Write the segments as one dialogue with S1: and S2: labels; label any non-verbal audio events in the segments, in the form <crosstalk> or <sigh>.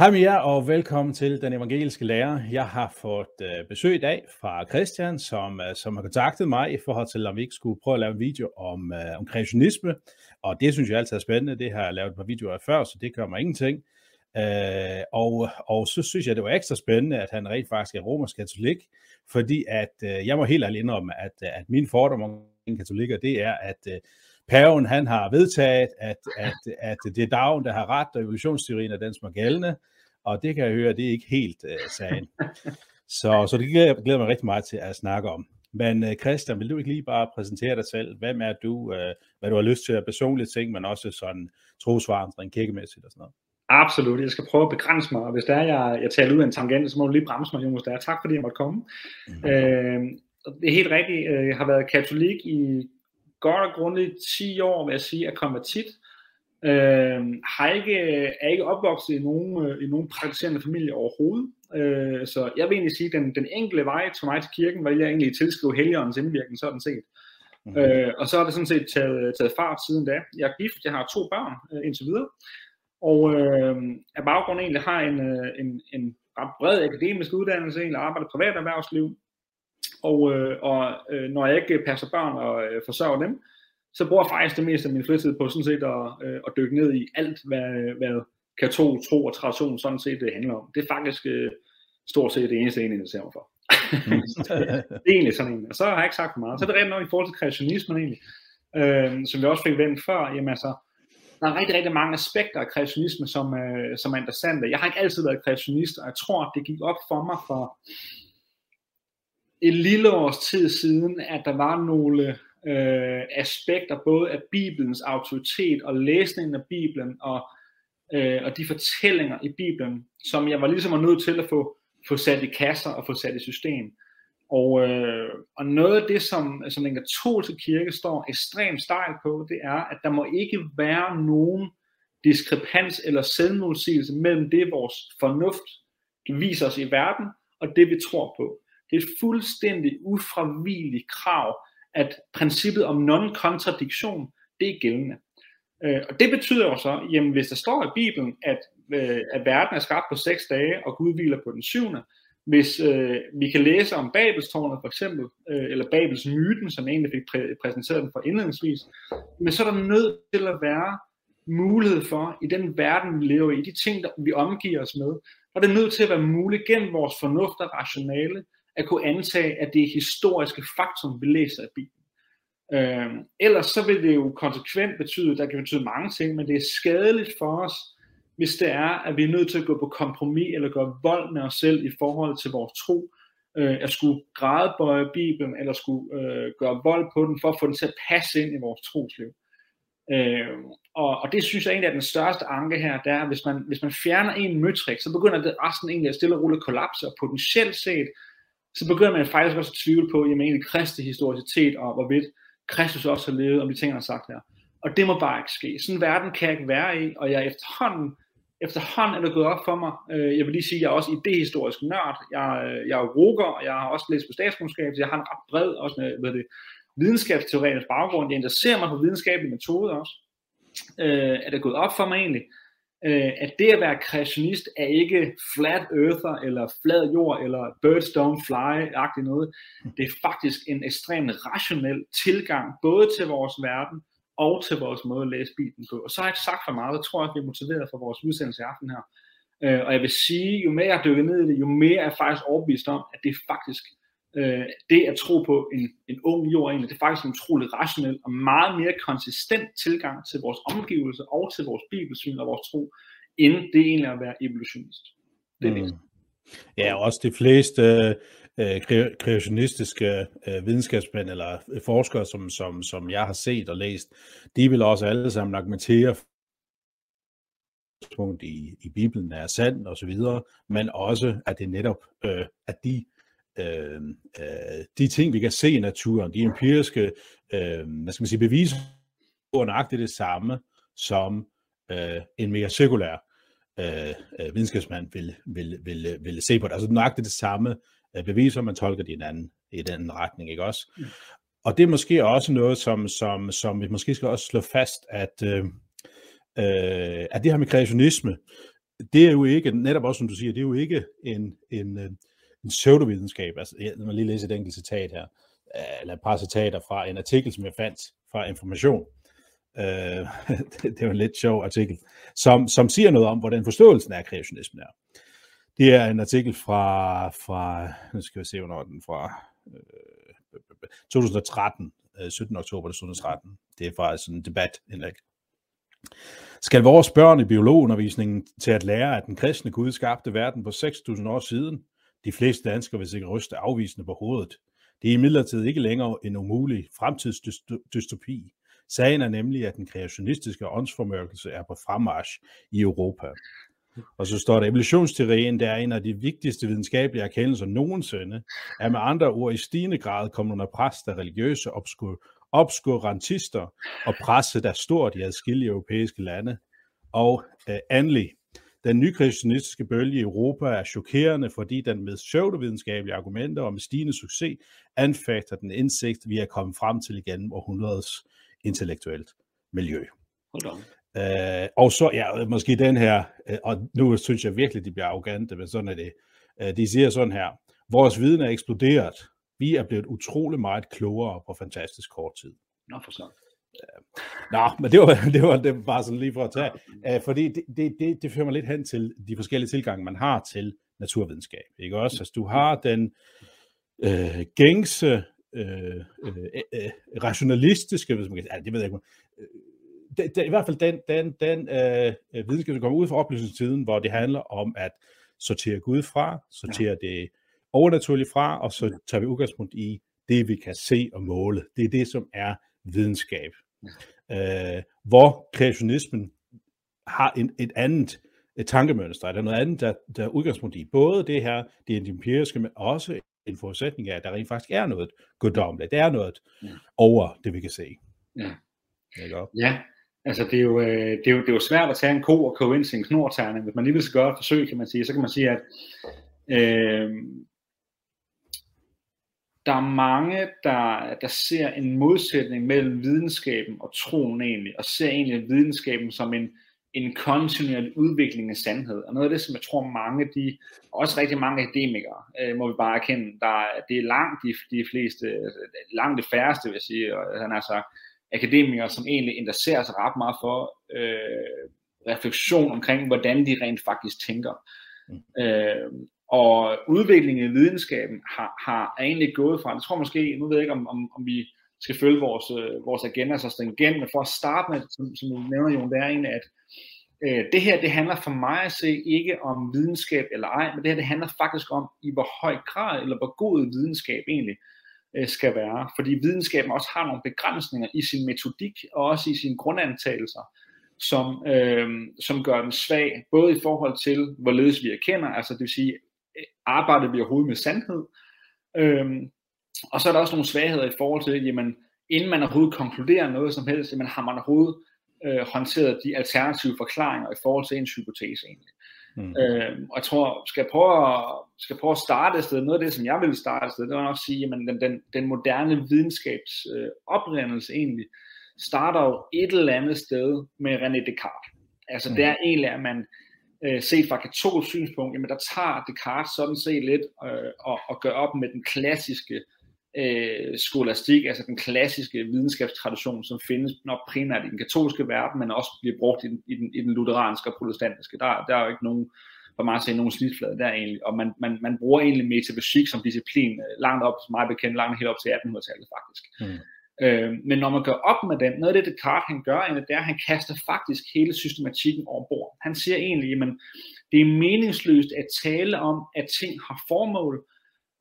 S1: Hej med jer, og velkommen til Den Evangeliske Lærer. Jeg har fået øh, besøg i dag fra Christian, som, øh, som har kontaktet mig i forhold til, om vi ikke skulle prøve at lave en video om, øh, om kreationisme. Og det synes jeg altid er spændende. Det har jeg lavet et par videoer af før, så det gør mig ingenting. Øh, og, og så synes jeg, det var ekstra spændende, at han rent faktisk er romersk katolik, fordi at øh, jeg må helt ærligt indrømme, at, øh, at min fordom om katolikker, det er, at øh, paven han har vedtaget, at, at, at det er dagen, der har ret, og evolutionsteorien er den, som er gældende, og det kan jeg høre, det er ikke helt uh, sagen. <laughs> Så, så det glæder, glæder mig rigtig meget til at snakke om. Men uh, Christian, vil du ikke lige bare præsentere dig selv? Hvem er du? Uh, hvad du har lyst til at personlige ting, men også sådan trosvandring, kirkemæssigt og sådan noget?
S2: Absolut. Jeg skal prøve at begrænse mig, og hvis der er, jeg, jeg taler ud af en tangent, så må du lige bremse mig, Jonas. Der. Tak fordi jeg måtte komme. Mm. Øh, det er helt rigtigt. Jeg har været katolik i godt og grundigt 10 år, vil jeg sige, er konvertit. Øh, har ikke, er ikke opvokset i nogen, øh, i nogen praktiserende familie overhovedet. Øh, så jeg vil egentlig sige, at den, den enkelte vej til mig til kirken, var jeg egentlig tilskrive Helligåndens indvirkning, sådan set. Mm. Øh, og så er det sådan set taget, taget fart siden da. Jeg er gift, jeg har to børn øh, indtil videre. Og øh, af baggrund egentlig har en, øh, en, en ret bred akademisk uddannelse, egentlig arbejder privat erhvervsliv, og, øh, og øh, når jeg ikke passer børn og øh, forsørger dem, så bruger jeg faktisk det meste af min fritid på sådan set at, øh, at dykke ned i alt, hvad, hvad katol, tro og tradition sådan set det handler om. Det er faktisk øh, stort set det eneste, jeg ser mig for. <laughs> det er egentlig sådan en. Og så har jeg ikke sagt for meget. Så er det rent nok i forhold til kreationismen egentlig, øh, som vi også fik vendt før. Jamen altså, der er rigtig, rigtig mange aspekter af kreationisme, som, øh, som er interessante. Jeg har ikke altid været kreationist, og jeg tror, at det gik op for mig for et lille års tid siden, at der var nogle øh, aspekter, både af Bibelens autoritet og læsningen af Bibelen, og, øh, og de fortællinger i Bibelen, som jeg var ligesom nødt til at få, få sat i kasser og få sat i system. Og, øh, og noget af det, som, som den katolske kirke står ekstremt stejl på, det er, at der må ikke være nogen diskrepans eller selvmodsigelse mellem det, vores fornuft viser os i verden, og det, vi tror på. Det er et fuldstændig ufravigeligt krav, at princippet om non-kontradiktion, det er gældende. Øh, og det betyder jo så, jamen hvis der står i Bibelen, at, øh, at verden er skabt på seks dage, og Gud hviler på den syvende, hvis øh, vi kan læse om Babelstårnet for eksempel, øh, eller Babels myten, som egentlig fik præ- præsenteret den for indledningsvis, men så er der nødt til at være mulighed for, i den verden, vi lever i, de ting, der vi omgiver os med, og det er nødt til at være muligt gennem vores fornuft og rationale, at kunne antage, at det er historiske faktum, vi læser i Bibelen. Øh, ellers så vil det jo konsekvent betyde, der kan betyde mange ting, men det er skadeligt for os, hvis det er, at vi er nødt til at gå på kompromis eller gøre vold med os selv i forhold til vores tro, øh, at skulle gradbøje Bibelen, eller skulle øh, gøre vold på den, for at få den til at passe ind i vores trosliv. Øh, og, og det synes jeg egentlig er den største anke her, det er, at hvis man, hvis man fjerner en møtrik, så begynder det resten egentlig at stille og roligt kollapse, og potentielt set, så begynder man faktisk også at tvivle på, jamen egentlig Kristi historicitet, og hvorvidt Kristus også har levet, om de ting, han har sagt her. Og det må bare ikke ske. Sådan en verden kan jeg ikke være i, og jeg efterhånden, efterhånden er det gået op for mig. Øh, jeg vil lige sige, at jeg er også idehistorisk nørd. Jeg, øh, jeg er roker, og jeg har også læst på statskundskab, så jeg har en ret bred også øh, med, det, videnskabsteoretisk baggrund. Jeg interesserer mig for videnskabelige metoder også. Øh, er det gået op for mig egentlig, øh, at det at være kreationist er ikke flat earther, eller flad jord, eller birds don't fly-agtigt noget. Det er faktisk en ekstremt rationel tilgang, både til vores verden, og til vores måde at læse Bibelen på. Og så har jeg ikke sagt for meget, jeg tror, at vi er motiveret for vores udsendelse i aften her. Øh, og jeg vil sige, jo mere jeg dykker ned i det, jo mere er jeg faktisk overbevist om, at det faktisk øh, det at tro på en, en ung jord egentlig, det er faktisk en utrolig rationel og meget mere konsistent tilgang til vores omgivelser og til vores bibelsyn og vores tro, end det egentlig at være evolutionist. Det er mm.
S1: Ja, også de fleste øh, kreationistiske øh, videnskabsmænd eller forskere, som, som, som jeg har set og læst, de vil også alle sammen argumentere punkt i, i Bibelen er sand og så videre, men også at det netop, øh, at de øh, øh, de ting, vi kan se i naturen, de empiriske øh, hvad skal man sige, beviser på nøjagtigt det samme, som øh, en mere cirkulær øh, øh, videnskabsmand vil, vil, vil, vil se på det. Altså nøjagtigt det samme øh, beviser, man tolker det i en anden, i den retning, ikke også? Mm. Og det er måske også noget, som, som, som vi måske skal også slå fast, at, øh, øh, at det her med kreationisme, det er jo ikke, netop også som du siger, det er jo ikke en, en, øh, en pseudovidenskab. Altså, jeg må lige læse et enkelt citat her, øh, eller et par citater fra en artikel, som jeg fandt fra Information. Øh, <laughs> det var en lidt sjov artikel, som, som siger noget om, hvordan forståelsen af kreationismen er. Det er en artikel fra, fra nu skal vi se, hvornår den fra, øh, 2013, 17. Øh, oktober 2013. Det er faktisk en debatindlæg. Skal vores børn i biologundervisningen til at lære, at den kristne Gud skabte verden på 6.000 år siden? De fleste danskere vil sikkert ryste afvisende på hovedet. Det er imidlertid ikke længere en umulig fremtidsdystopi. Sagen er nemlig, at den kreationistiske åndsformørkelse er på fremmarsch i Europa. Og så står der, evolutionsteorien, der er en af de vigtigste videnskabelige erkendelser nogensinde, er med andre ord i stigende grad kommet under pres af religiøse obskur obskurantister og presset der stort i adskillige europæiske lande. Og uh, endelig, den nykreationistiske bølge i Europa er chokerende, fordi den med pseudovidenskabelige argumenter og med stigende succes anfægter den indsigt, vi er kommet frem til igennem århundredets intellektuelt miljø. Uh, og så, ja, måske den her, uh, og nu synes jeg virkelig, de bliver arrogante, men sådan er det. Uh, de siger sådan her, vores viden er eksploderet, vi er blevet utrolig meget klogere på fantastisk kort tid.
S2: Nå, for så.
S1: Nå, men det var, det var, det var bare sådan lige for at tage, Æh, fordi det, det, det, det fører mig lidt hen til de forskellige tilgange, man har til naturvidenskab. Ikke også? Altså, du har den øh, gængse, øh, øh, øh, rationalistiske, hvis man kan sige, det ved jeg ikke, øh, det, det, i hvert fald den, den, den øh, videnskab, der kommer ud fra oplysningstiden, hvor det handler om at sortere Gud fra, sortere ja. det overnaturligt fra, og så tager vi udgangspunkt i det, vi kan se og måle. Det er det, som er videnskab. Øh, hvor kreationismen har en, et andet et tankemønster, der er noget andet, der, der er udgangspunkt i. Både det her, det empiriske, men også en forudsætning af, at der rent faktisk er noget guddommeligt. Der er noget ja. over det, vi kan se.
S2: Ja. Ja, altså det er, jo, øh, det, er jo, det er jo svært at tage en ko og koge ind til en knorterning. Hvis man lige vil gøre et forsøg, kan man sige, så kan man sige, at øh, der er mange, der, der ser en modsætning mellem videnskaben og troen egentlig, og ser egentlig videnskaben som en, en kontinuerlig udvikling af sandhed. Og noget af det, som jeg tror mange, de, også rigtig mange akademikere, øh, må vi bare erkende, der, det er langt de, de fleste, langt det færreste, vil jeg sige, og han har sagt, akademikere, som egentlig interesserer sig ret meget for øh, refleksion omkring, hvordan de rent faktisk tænker. Mm. Øh, og udviklingen i videnskaben har, har egentlig gået fra, jeg tror måske, nu ved jeg ikke, om, om, om vi skal følge vores, øh, vores agenda så stringent, men for at starte med, som, som du nævner, Jon, det er egentlig, at øh, det her, det handler for mig at se ikke om videnskab eller ej, men det her, det handler faktisk om, i hvor høj grad, eller hvor god videnskab egentlig øh, skal være. Fordi videnskaben også har nogle begrænsninger i sin metodik, og også i sine grundantagelser, som, øh, som gør den svag, både i forhold til, hvorledes vi erkender, altså det vil sige, arbejder vi overhovedet med sandhed? Øhm, og så er der også nogle svagheder i forhold til, jamen, inden man overhovedet konkluderer noget som helst, jamen, har man overhovedet øh, håndteret de alternative forklaringer i forhold til ens hypotese egentlig. Mm. Øhm, og jeg tror, skal jeg, prøve at, skal jeg prøve at starte et sted, noget af det, som jeg vil starte et sted, det var nok at sige, at den, den, den moderne videnskabs øh, oprindelse egentlig, starter jo et eller andet sted med René Descartes. Altså mm. det er egentlig, at man øh, set fra katolsk synspunkt, jamen der tager Descartes sådan set lidt øh, og, og gør op med den klassiske øh, skolastik, altså den klassiske videnskabstradition, som findes nok primært i den katolske verden, men også bliver brugt i den, i den, i den lutheranske og protestantiske. Der, der er jo ikke nogen, for mig at se, nogen snitflade der egentlig, og man, man, man bruger egentlig metafysik som disciplin øh, langt op, som meget bekendt, langt helt op til 1800-tallet faktisk. Mm. Øh, men når man gør op med den, noget af det Descartes han gør, det er, at han kaster faktisk hele systematikken over bord. Han siger egentlig, at det er meningsløst at tale om, at ting har formål.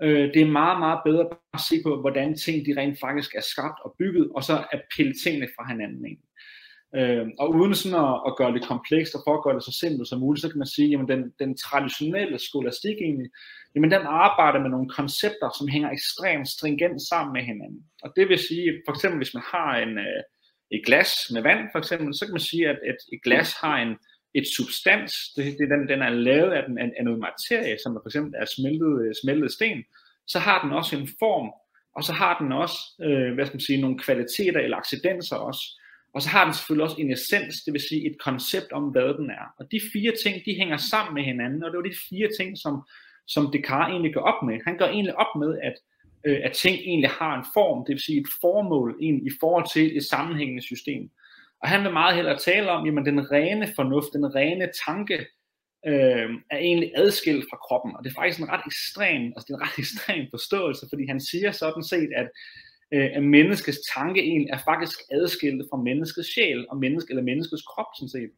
S2: Øh, det er meget, meget bedre at se på, hvordan ting de rent faktisk er skabt og bygget, og så at pille tingene fra hinanden. Egentlig. Øh, og uden sådan at, at gøre det komplekst og for at gøre det så simpelt som muligt, så kan man sige, at den, den traditionelle skolastik egentlig, jamen den arbejder med nogle koncepter, som hænger ekstremt stringent sammen med hinanden. Og det vil sige, for eksempel hvis man har en, øh, et glas med vand, for eksempel, så kan man sige, at et, et glas har en, et substans, det, det, den, den er lavet af, den, af noget materie, som for eksempel er smeltet, øh, smeltet sten, så har den også en form, og så har den også, øh, hvad skal man sige, nogle kvaliteter eller accidenser også, og så har den selvfølgelig også en essens, det vil sige et koncept om, hvad den er. Og de fire ting, de hænger sammen med hinanden, og det var de fire ting, som, som Descartes egentlig går op med. Han går egentlig op med, at, øh, at ting egentlig har en form, det vil sige et formål egentlig, i forhold til et sammenhængende system. Og han vil meget hellere tale om, jamen den rene fornuft, den rene tanke, øh, er egentlig adskilt fra kroppen. Og det er faktisk en ret ekstrem, altså det er en ret <laughs> ekstrem forståelse, fordi han siger sådan set, at øh, at menneskets tanke egentlig er faktisk adskilt fra menneskets sjæl og menneske, eller menneskets krop sådan set.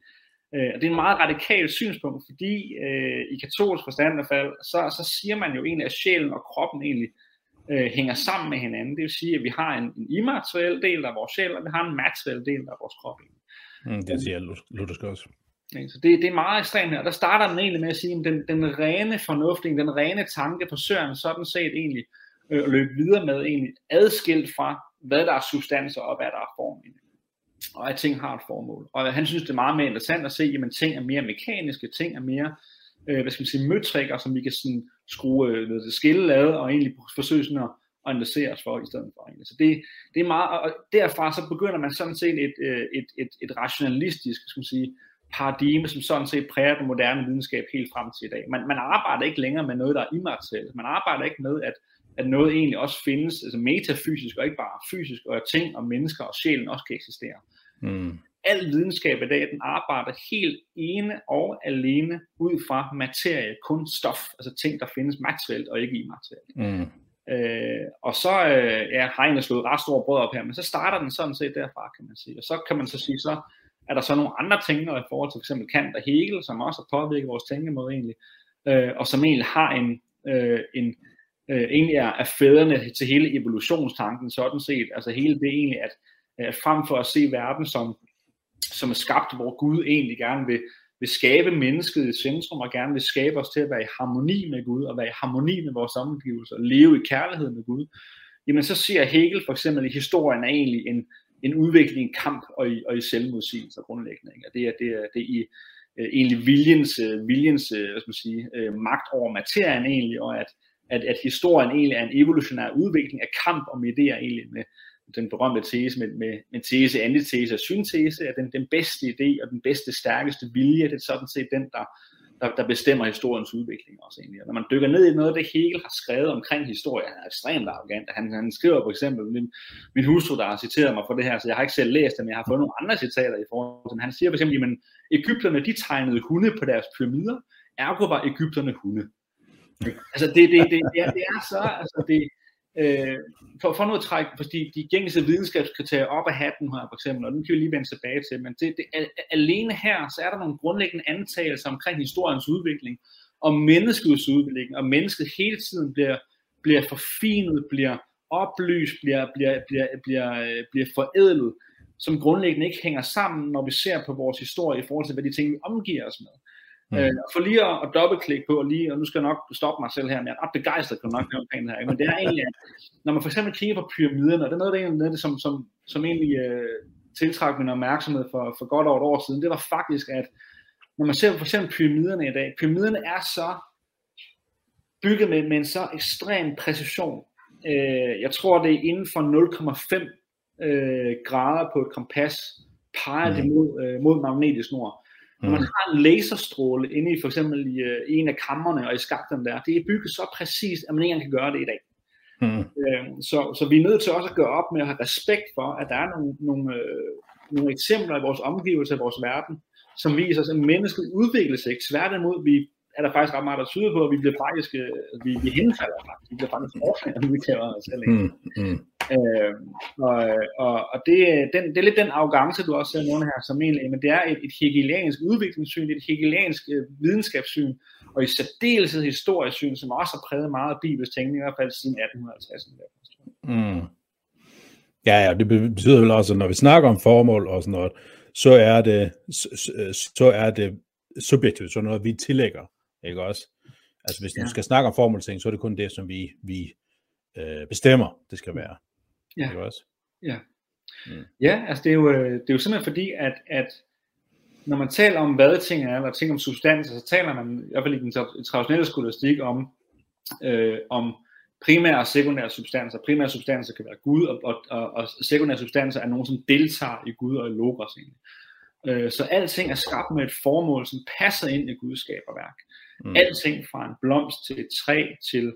S2: Øh, og det er en meget radikalt synspunkt, fordi øh, i katolsk forstand i fald, så, så siger man jo egentlig, at sjælen og kroppen egentlig øh, hænger sammen med hinanden. Det vil sige, at vi har en, en immateriel del af vores sjæl, og vi har en materiel del af vores krop.
S1: Mm, det siger Luthersk også.
S2: Så det, det er meget ekstremt her. Og der starter den egentlig med at sige, at den, den rene fornuft, den rene tanke forsøger sådan set egentlig øh, løbe videre med egentlig adskilt fra, hvad der er substanser og hvad der er form. Og at ting har et formål. Og han synes, det er meget mere interessant at se, at ting er mere mekaniske, ting er mere, øh, hvad skal man sige, møtrikker, som vi kan sådan skrue øh, noget skille ad, og egentlig forsøge sådan at, at analysere os for i stedet for. Egentlig. Så det, det er meget, og derfra så begynder man sådan set et, øh, et, et, et rationalistisk, skal man sige, paradigme, som sådan set præger den moderne videnskab helt frem til i dag. Man, man arbejder ikke længere med noget, der er immaterielt. Man arbejder ikke med, at at noget egentlig også findes, altså metafysisk og ikke bare fysisk, og at ting og mennesker og sjælen også kan eksistere. Mm. Al videnskab i dag, den arbejder helt ene og alene ud fra materie, kun stof, altså ting, der findes materielt og ikke immaterielt. Mm. Øh, og så øh, ja, har jeg slået ret store brød op her, men så starter den sådan set derfra, kan man sige. Og så kan man så sige, så er der så nogle andre ting, i forhold til f.eks. Kant og Hegel, som også har påvirket vores tænkemåde egentlig, øh, og som egentlig har en, øh, en, øh, egentlig er, er fædrene til hele evolutionstanken sådan set. Altså hele det egentlig, at, at frem for at se verden som, som er skabt, hvor Gud egentlig gerne vil, vil skabe mennesket i centrum, og gerne vil skabe os til at være i harmoni med Gud, og være i harmoni med vores omgivelser, og leve i kærlighed med Gud, jamen så ser Hegel for eksempel i historien er egentlig en, en udvikling i kamp og i, og i selvmodsigelse grundlæggende. Ikke? Og det er, det er, det er i, øh, egentlig viljens, øh, viljens øh, hvad skal man sige, øh, magt over materien egentlig, og at, at, at historien egentlig er en evolutionær udvikling af kamp om idéer egentlig med den berømte tese med, med, med tese, antitese og syntese, at den, den bedste idé og den bedste, stærkeste vilje, det er sådan set den, der, der, der bestemmer historiens udvikling også egentlig. Og når man dykker ned i noget af det, Hegel har skrevet omkring historie, han er ekstremt arrogant. Han, han skriver for eksempel, min, min hustru, der har citeret mig for det her, så jeg har ikke selv læst det, men jeg har fået nogle andre citater i forhold til Han siger for eksempel, at Ægypterne, de tegnede hunde på deres pyramider, ergo var Ægypterne hunde. Altså det, det, det, det, er, det er så, altså det, øh, for, for noget træk, fordi de gængse videnskabskriterier op af hatten her for eksempel, og den kan vi lige vende tilbage til, men det, det, alene her, så er der nogle grundlæggende antagelser omkring historiens udvikling, og menneskets udvikling, og mennesket hele tiden bliver, bliver forfinet, bliver oplyst, bliver, bliver, bliver, bliver, øh, bliver forædlet, som grundlæggende ikke hænger sammen, når vi ser på vores historie i forhold til, hvad de ting, vi omgiver os med. Mm. Øh, for lige at, at dobbeltklikke på, og, lige, og nu skal jeg nok stoppe mig selv her, men jeg er ret begejstret for nok omkring det her, men det er egentlig, at når man for eksempel kigger på pyramiderne, og det er noget, det er noget, det, som, som, som egentlig øh, tiltrak min opmærksomhed for, for godt over et år siden, det var faktisk, at når man ser på for eksempel pyramiderne i dag, pyramiderne er så bygget med, med en så ekstrem præcision. Øh, jeg tror, det er inden for 0,5 øh, grader på et kompas, peger mm. det mod, øh, mod magnetisk nord. Når man mm. har en laserstråle inde i for eksempel i, uh, en af kammerne og i skakten der, det er bygget så præcist, at man ikke engang kan gøre det i dag. Mm. Uh, så, så vi er nødt til også at gøre op med at have respekt for, at der er nogle, nogle, uh, nogle eksempler i vores omgivelser, i vores verden, som viser os, at mennesket udvikler sig ikke. Tværtimod, vi er der faktisk ret meget, der tyder på, at vi bliver faktisk, vi, vi henfalder faktisk. Vi bliver faktisk overfaldet, vi kæver os selv. Mm. Mm. Øh, og og, og det, den, det er lidt den arrogance, du også ser nogle her, som egentlig, men det er et, et hegeliansk udviklingssyn, et hegeliansk øh, videnskabssyn, og i særdeleshed historiesyn, som også har præget meget af Bibels tænkning, i hvert fald siden 1850. Mm.
S1: Ja, ja, det betyder vel også, at når vi snakker om formål og sådan noget, så er det, så, så er det subjektivt, så noget vi tillægger, ikke også? Altså hvis ja. du skal snakke om formålsting, så er det kun det, som vi, vi øh, bestemmer, det skal være.
S2: Ja. Ikke også? Ja. Mm. Ja, altså det er, jo, øh, det er jo simpelthen fordi, at, at når man taler om hvad ting er, eller ting om substanser, så taler man i hvert fald i den traditionelle skolastik om, øh, om primære og sekundære substanser. Primære substanser kan være Gud, og, og, og, og sekundære substanser er nogen, som deltager i Gud og i logos egentlig. Øh, så alting er skabt med et formål, som passer ind i Guds skaberværk. Mm. Alting fra en blomst til et træ til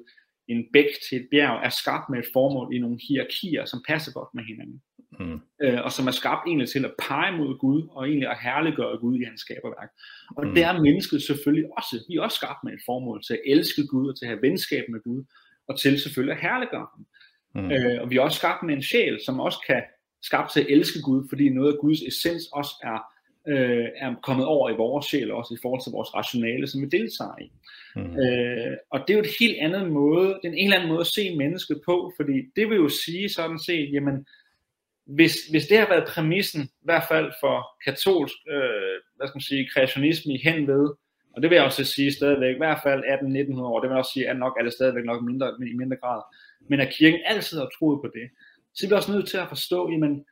S2: en bæk til et bjerg er skabt med et formål i nogle hierarkier, som passer godt med hinanden. Mm. Øh, og som er skabt egentlig til at pege mod Gud, og egentlig at herliggøre Gud i hans skaberværk. Og mm. det er mennesket selvfølgelig også. Vi er også skabt med et formål til at elske Gud, og til at have venskab med Gud, og til selvfølgelig at herliggøre ham. Mm. Øh, og vi er også skabt med en sjæl, som også kan skabt til at elske Gud, fordi noget af Guds essens også er øh, er kommet over i vores sjæl, også i forhold til vores rationale, som vi deltager i. Mm. Øh, og det er jo et helt andet måde, det er en eller anden måde at se mennesket på, fordi det vil jo sige sådan set, jamen, hvis, hvis det har været præmissen, i hvert fald for katolsk, øh, hvad skal man sige, kreationisme i henved, og det vil jeg også sige stadigvæk, i hvert fald 18-1900 år, det vil jeg også sige, at nok er det stadigvæk nok mindre, i mindre grad, men at kirken altid har troet på det, så er vi også nødt til at forstå, jamen,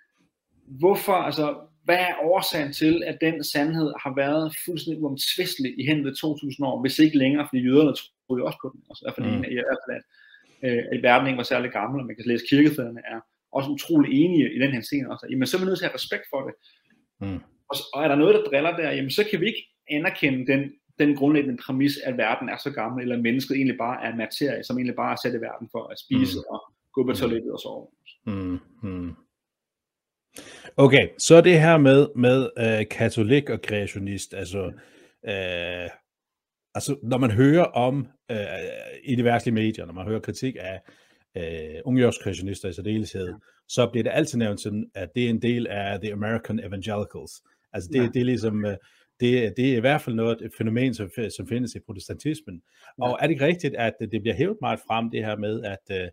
S2: hvorfor, altså, hvad er årsagen til, at den sandhed har været fuldstændig uomtvistelig i hen ved 2000 år, hvis ikke længere, fordi jøderne troede jo også på den, altså, i hvert fald mm. i hvert fald, at, øh, at verden ikke var særlig gammel, og man kan læse kirkefædrene er også utrolig enige i den her scene også, jamen så er vi nødt til at have respekt for det. Mm. Og, og er der noget, der driller der, jamen så kan vi ikke anerkende den, den grundlæggende præmis, at verden er så gammel, eller mennesket egentlig bare er materie, som egentlig bare er sat i verden for at spise mm. og gå på toilettet og sove. Mm. Mm.
S1: Okay, så det her med, med øh, katolik og kreationist, altså, øh, altså når man hører om øh, i de værtslige medier, når man hører kritik af øh, ungjørskreationister i særdeleshed, ja. så bliver det altid nævnt som, at det er en del af the American Evangelicals. Altså det, ja. det er ligesom, øh, det, det er i hvert fald noget, et fænomen, som, som findes i protestantismen. Ja. Og er det ikke rigtigt, at det bliver hævet meget frem, det her med, at øh,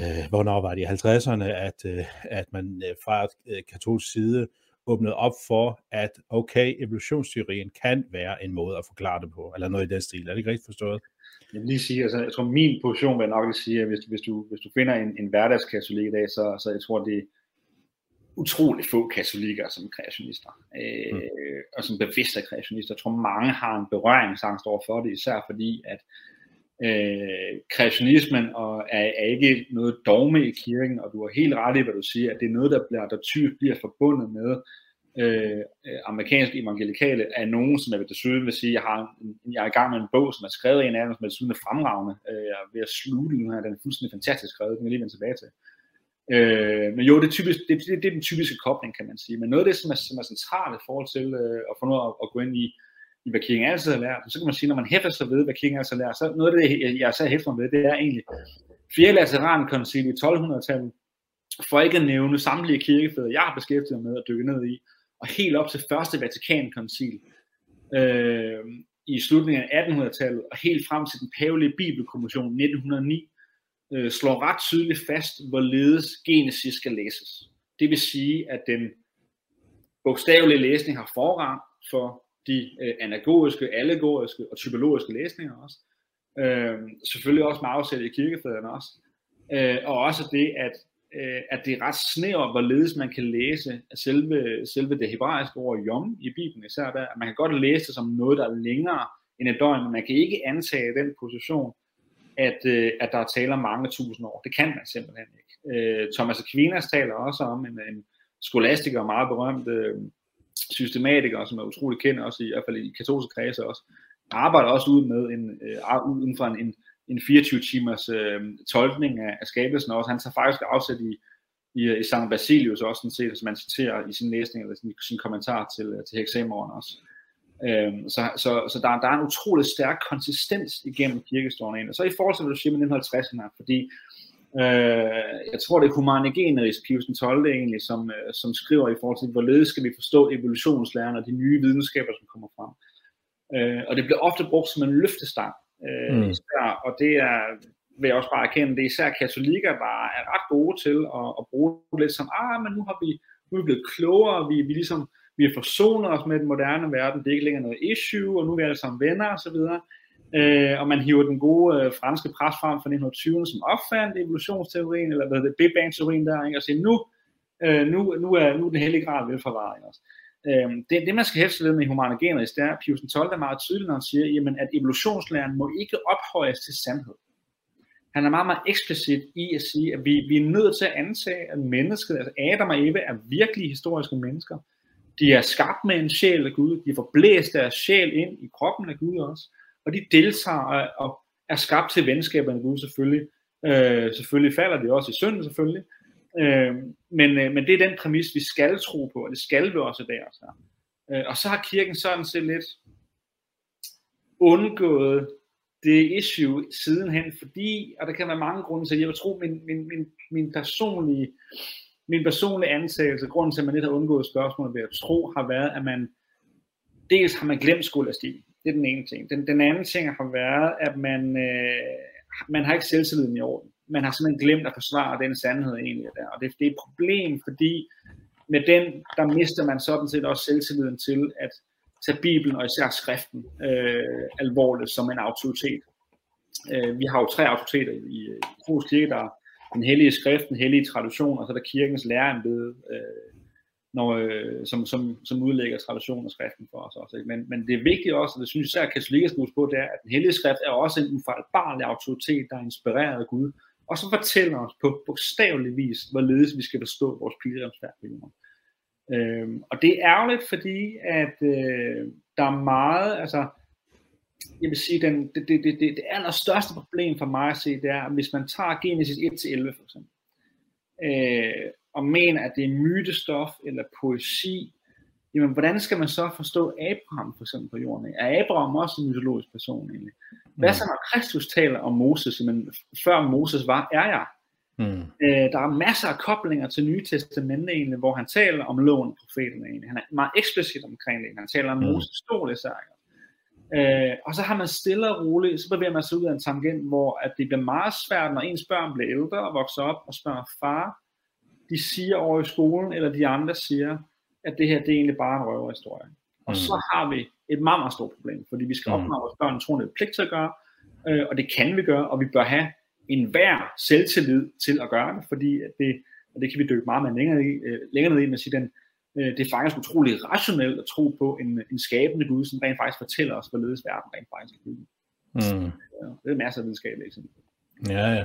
S1: øh, hvornår var det i 50'erne, at, øh, at man øh, fra øh, katolsk side åbnede op for, at okay, evolutionsteorien kan være en måde at forklare det på, eller noget i den stil. Er det ikke rigtigt forstået?
S2: Jeg vil lige sige, altså, jeg tror min position vil nok sige, at hvis, hvis, du, hvis du finder en, en hverdagskatolik i dag, så, så jeg tror, det er utrolig få katolikker som kreationister, øh, mm. og som bevidste kreationister. Jeg tror, mange har en berøringsangst over for det, især fordi, at øh, kreationismen og er, er ikke noget dogme i kirken, og du har helt ret i, hvad du siger, at det er noget, der, bliver, der typisk bliver forbundet med øh, amerikansk evangelikale af nogen, som jeg vil desuden vil sige, jeg, har, jeg er i gang med en bog, som er skrevet af en af dem, som er desuden fremragende. Øh, jeg er ved at slutte nu her, den er fuldstændig fantastisk skrevet, den vil jeg lige vende tilbage til. Øh, men jo, det er, typisk, det, det, det er den typiske kobling, kan man sige. Men noget af det, som er, som er centralt i forhold til øh, at få noget at, at gå ind i, i hvad King altid har lært. Så kan man sige, når man hæfter sig ved, hvad King altid har lært, så noget af det, jeg så hæfter mig ved, det er egentlig fjerde Laterankoncil i 1200-tallet, for ikke at nævne samtlige kirkefædre, jeg har beskæftiget mig med at dykke ned i, og helt op til første Vatikankoncil øh, i slutningen af 1800-tallet, og helt frem til den pavelige bibelkommission 1909, øh, slår ret tydeligt fast, hvorledes Genesis skal læses. Det vil sige, at den bogstavelige læsning har forrang for de øh, anagoriske, allegoriske og typologiske læsninger også. Øh, selvfølgelig også med afsæt i kirkefædrene også. Øh, og også det, at, øh, at det er ret snævert, hvorledes man kan læse selve, selve det hebraiske ord yom i Bibelen især der. Man kan godt læse det som noget, der er længere end et døgn, men man kan ikke antage den position, at, øh, at der er tale om mange tusind år. Det kan man simpelthen ikke. Øh, Thomas Aquinas taler også om en, en skolastiker, meget berømt, øh, systematikere, som er utrolig kendt, også i, i hvert fald i katolske kredse også, arbejder også ud med en, øh, inden for en, en, en 24 timers øh, tolkning af, af skabelsen også. Han tager faktisk afsæt i, i, i St. Basilius også, sådan set, som man citerer i sin læsning, eller sin, sin kommentar til, øh, til hexamoren også. Øhm, så så, så der, der er en utrolig stærk konsistens igennem kirkehistorien. Og så i forhold til, hvad du siger med 1950'erne, fordi Øh, jeg tror, det er Humanegeneris Pius 12. egentlig, som, øh, som skriver i forhold til, hvorledes skal vi forstå evolutionslæren og de nye videnskaber, som kommer frem. Øh, og det bliver ofte brugt som en løftestang. Øh, mm. især, og det er, vil jeg også bare erkende, det er især katolikker, der er ret gode til at, at bruge det lidt som, ah, men nu har vi, nu er vi blevet klogere, vi, vi ligesom, vi har forsonet os med den moderne verden, det er ikke længere noget issue, og nu er vi alle sammen venner osv., øh, og man hiver den gode øh, franske pres frem fra 1920'erne, som opfandt evolutionsteorien, eller hvad det Big Bang-teorien der, ikke? og siger, nu, øh, nu, nu, er, nu er den hellige grad velforvaret. Også. Øh, det, det, man skal hæfte ved med humanogener, det er, Pius 12 er meget tydelig, når han siger, jamen, at evolutionslæren må ikke ophøjes til sandhed. Han er meget, meget eksplicit i at sige, at vi, vi er nødt til at antage, at mennesket, altså Adam og Eva, er virkelige historiske mennesker. De er skabt med en sjæl af Gud. De får blæst deres sjæl ind i kroppen af Gud også. Og de deltager og er skabt til venskaber med Gud selvfølgelig. Øh, selvfølgelig falder det også i synden selvfølgelig. Øh, men, øh, men det er den præmis, vi skal tro på, og det skal vi også der. Så. Altså. Øh, og så har kirken sådan set lidt undgået det issue sidenhen, fordi, og der kan være mange grunde til, jeg vil tro, min, min, min, min personlige min personlige antagelse, grunden til, at man lidt har undgået spørgsmålet ved at tro, har været, at man dels har man glemt skolastik. Det er den ene ting. Den, den anden ting har været, at man, øh, man har ikke selvtilliden i orden. Man har simpelthen glemt at forsvare den sandhed egentlig der. Og det, det er et problem, fordi med den, der mister man sådan set også selvtilliden til at tage Bibelen og især skriften øh, alvorligt som en autoritet. Øh, vi har jo tre autoriteter i, øh, i Kirke, der er den hellige skrift, den hellige tradition, og så er der kirkens lærerembede, øh, når, øh, som, som, som udlægger traditionen og skriften for os også. Ikke? Men, men det er vigtigt også, og det synes jeg især katolikker skal huske på, det er, at den hellige skrift er også en ufejlbarlig autoritet, der er inspireret af Gud, og så fortæller os på bogstavelig vis, hvorledes vi skal forstå vores pilgrimsfærd på jorden. Øhm, og det er ærgerligt, fordi at øh, der er meget, altså, jeg vil sige, den, det, det, det, det allerstørste problem for mig at se, det er, hvis man tager Genesis 1-11 for eksempel, øh, og mener, at det er mytestof eller poesi, jamen hvordan skal man så forstå Abraham for eksempel på jorden? Er Abraham også en mytologisk person egentlig? Hvad mm. så når Kristus taler om Moses? Jamen, før Moses var, er jeg. Mm. Øh, der er masser af koblinger til Nye Testamentet egentlig, hvor han taler om loven og profeten egentlig. Han er meget eksplicit omkring det. Han taler om mm. Moses stol især. Øh, og så har man stille og roligt, så bevæger man sig ud af en tangent, hvor at det bliver meget svært, når ens børn bliver ældre og vokser op og spørger far, de siger over i skolen, eller de andre siger, at det her det er egentlig bare en røverhistorie. Og mm. så har vi et meget, meget stort problem, fordi vi skal mm. opnå vores børn tror, det er pligt til at gøre, øh, og det kan vi gøre, og vi bør have en hver selvtillid til at gøre det, fordi det, og det kan vi dykke meget mere længere, i, øh, længere ned i, med at sige, den, øh, det er faktisk utrolig rationelt at tro på en, en skabende Gud, som rent faktisk fortæller os, hvorledes verden rent faktisk er. Mm. Ja, det er masser af videnskabelige eksempler.
S1: Ja, ja.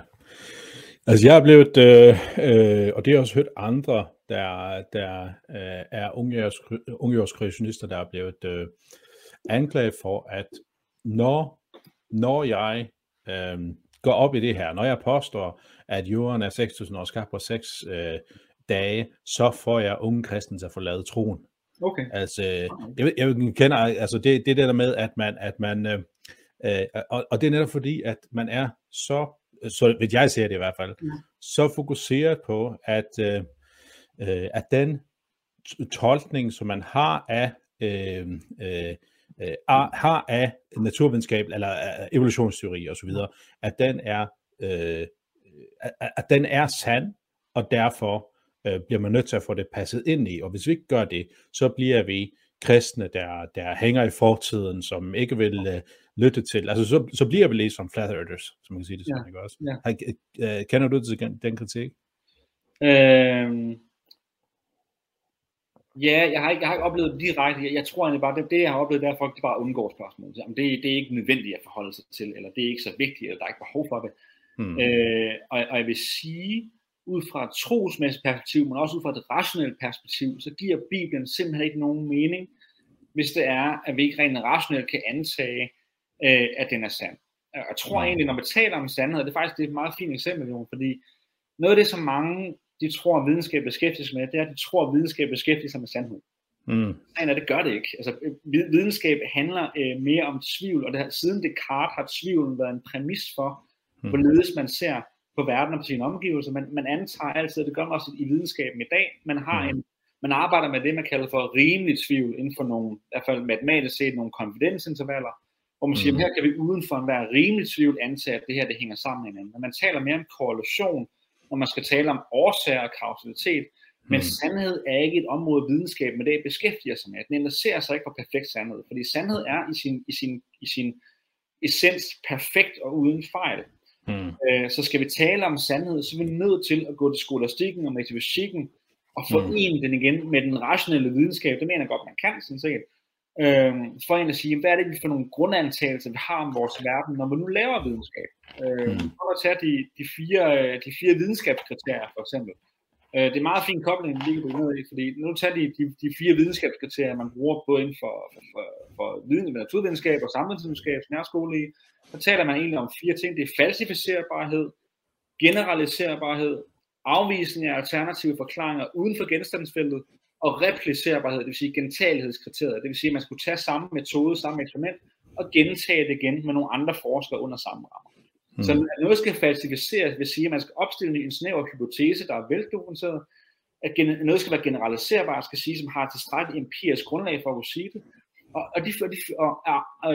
S1: Altså jeg har blevet, øh, øh, og det har jeg også hørt andre, der, der øh, er ungejordskreationister, der er blevet øh, anklaget for, at når, når jeg øh, går op i det her, når jeg påstår, at jorden er 6.000 år skabt på 6 øh, dage, så får jeg unge kristne til at forlade troen.
S2: Okay.
S1: Altså, jeg, jeg kender, altså det, det der med, at man, at man øh, øh, og, og det er netop fordi, at man er så, så vil jeg ser det i hvert fald, ja. så fokuseret på, at, øh, øh at den tolkning, som man har af øh, øh, øh, har af naturvidenskab eller af evolutionsteori osv., at den er øh, at, at den er sand, og derfor øh, bliver man nødt til at få det passet ind i. Og hvis vi ikke gør det, så bliver vi kristne, der, der hænger i fortiden, som ikke vil øh, lytte til. Altså, så, så bliver vi lidt som flat earthers, som man kan sige det sådan, ja. ikke også? Ja. Har, øh, kender du til den, den kritik?
S2: Øhm, Ja, jeg har ikke, jeg har ikke oplevet det direkte. Jeg, jeg tror egentlig bare, det, det jeg har oplevet, det er, at folk bare undgår spørgsmål. Det, det er ikke nødvendigt at forholde sig til, eller det er ikke så vigtigt, eller der er ikke behov for det. Hmm. Øh, og, og jeg vil sige, ud fra et trosmæssigt perspektiv, men også ud fra et rationelt perspektiv, så giver Bibelen simpelthen ikke nogen mening, hvis det er, at vi ikke rent rationelt kan antage, øh, at den er sand. Og jeg tror egentlig, når vi taler om sandhed, det er faktisk det er et meget fint eksempel, fordi noget af det, som mange de tror, at videnskab beskæftiger sig med, det er, at de tror, at videnskab beskæftiger sig med sandhed. Mm. Nej, det gør det ikke. Altså, videnskab handler øh, mere om tvivl, og det siden Descartes har tvivlen været en præmis for, mm. hvorledes man ser på verden og på sine omgivelser. Man, man antager altid, det gør man også i videnskaben i dag, man har mm. en man arbejder med det, man kalder for rimelig tvivl inden for nogle, i hvert fald matematisk set, nogle konfidensintervaller, hvor man siger, mm. her kan vi uden for enhver rimelig tvivl antage, at det her det hænger sammen med hinanden. Men man taler mere om korrelation, når man skal tale om årsager og kausalitet, men mm. sandhed er ikke et område videnskab, men det beskæftiger sig med. Den interesserer sig ikke for perfekt sandhed, fordi sandhed er i sin, i sin, i sin essens perfekt og uden fejl. Mm. Øh, så skal vi tale om sandhed, så er vi nødt til at gå til skolastikken og metafysikken og forene mm. den igen med den rationelle videnskab. Det mener jeg godt, man kan sådan set. øh, for en at sige, hvad er det vi for nogle grundantagelser, vi har om vores verden, når vi nu laver videnskab. Øh, mm. For at tage de, de, fire, de fire videnskabskriterier for eksempel. Øh, det er meget fin kobling, vi på ned i, fordi nu tager de, de, de fire videnskabskriterier, man bruger både inden for, for, for, for viden, naturvidenskab og samfundsvidenskab, nærskole i, så taler man egentlig om fire ting. Det er falsificerbarhed, generaliserbarhed, afvisning af alternative forklaringer uden for genstandsfeltet, og replicerbarhed, det vil sige gentagelighedskriteriet. Det vil sige, at man skulle tage samme metode, samme eksperiment, og gentage det igen med nogle andre forskere under samme rammer. Mm. Så når noget skal falsificeres, vil sige, at man skal opstille en snæver hypotese, der er veldokumenteret, at noget skal være generaliserbart, skal sige, som har tilstrækkeligt empirisk grundlag for at kunne sige det, og, og, de, og, de, og, og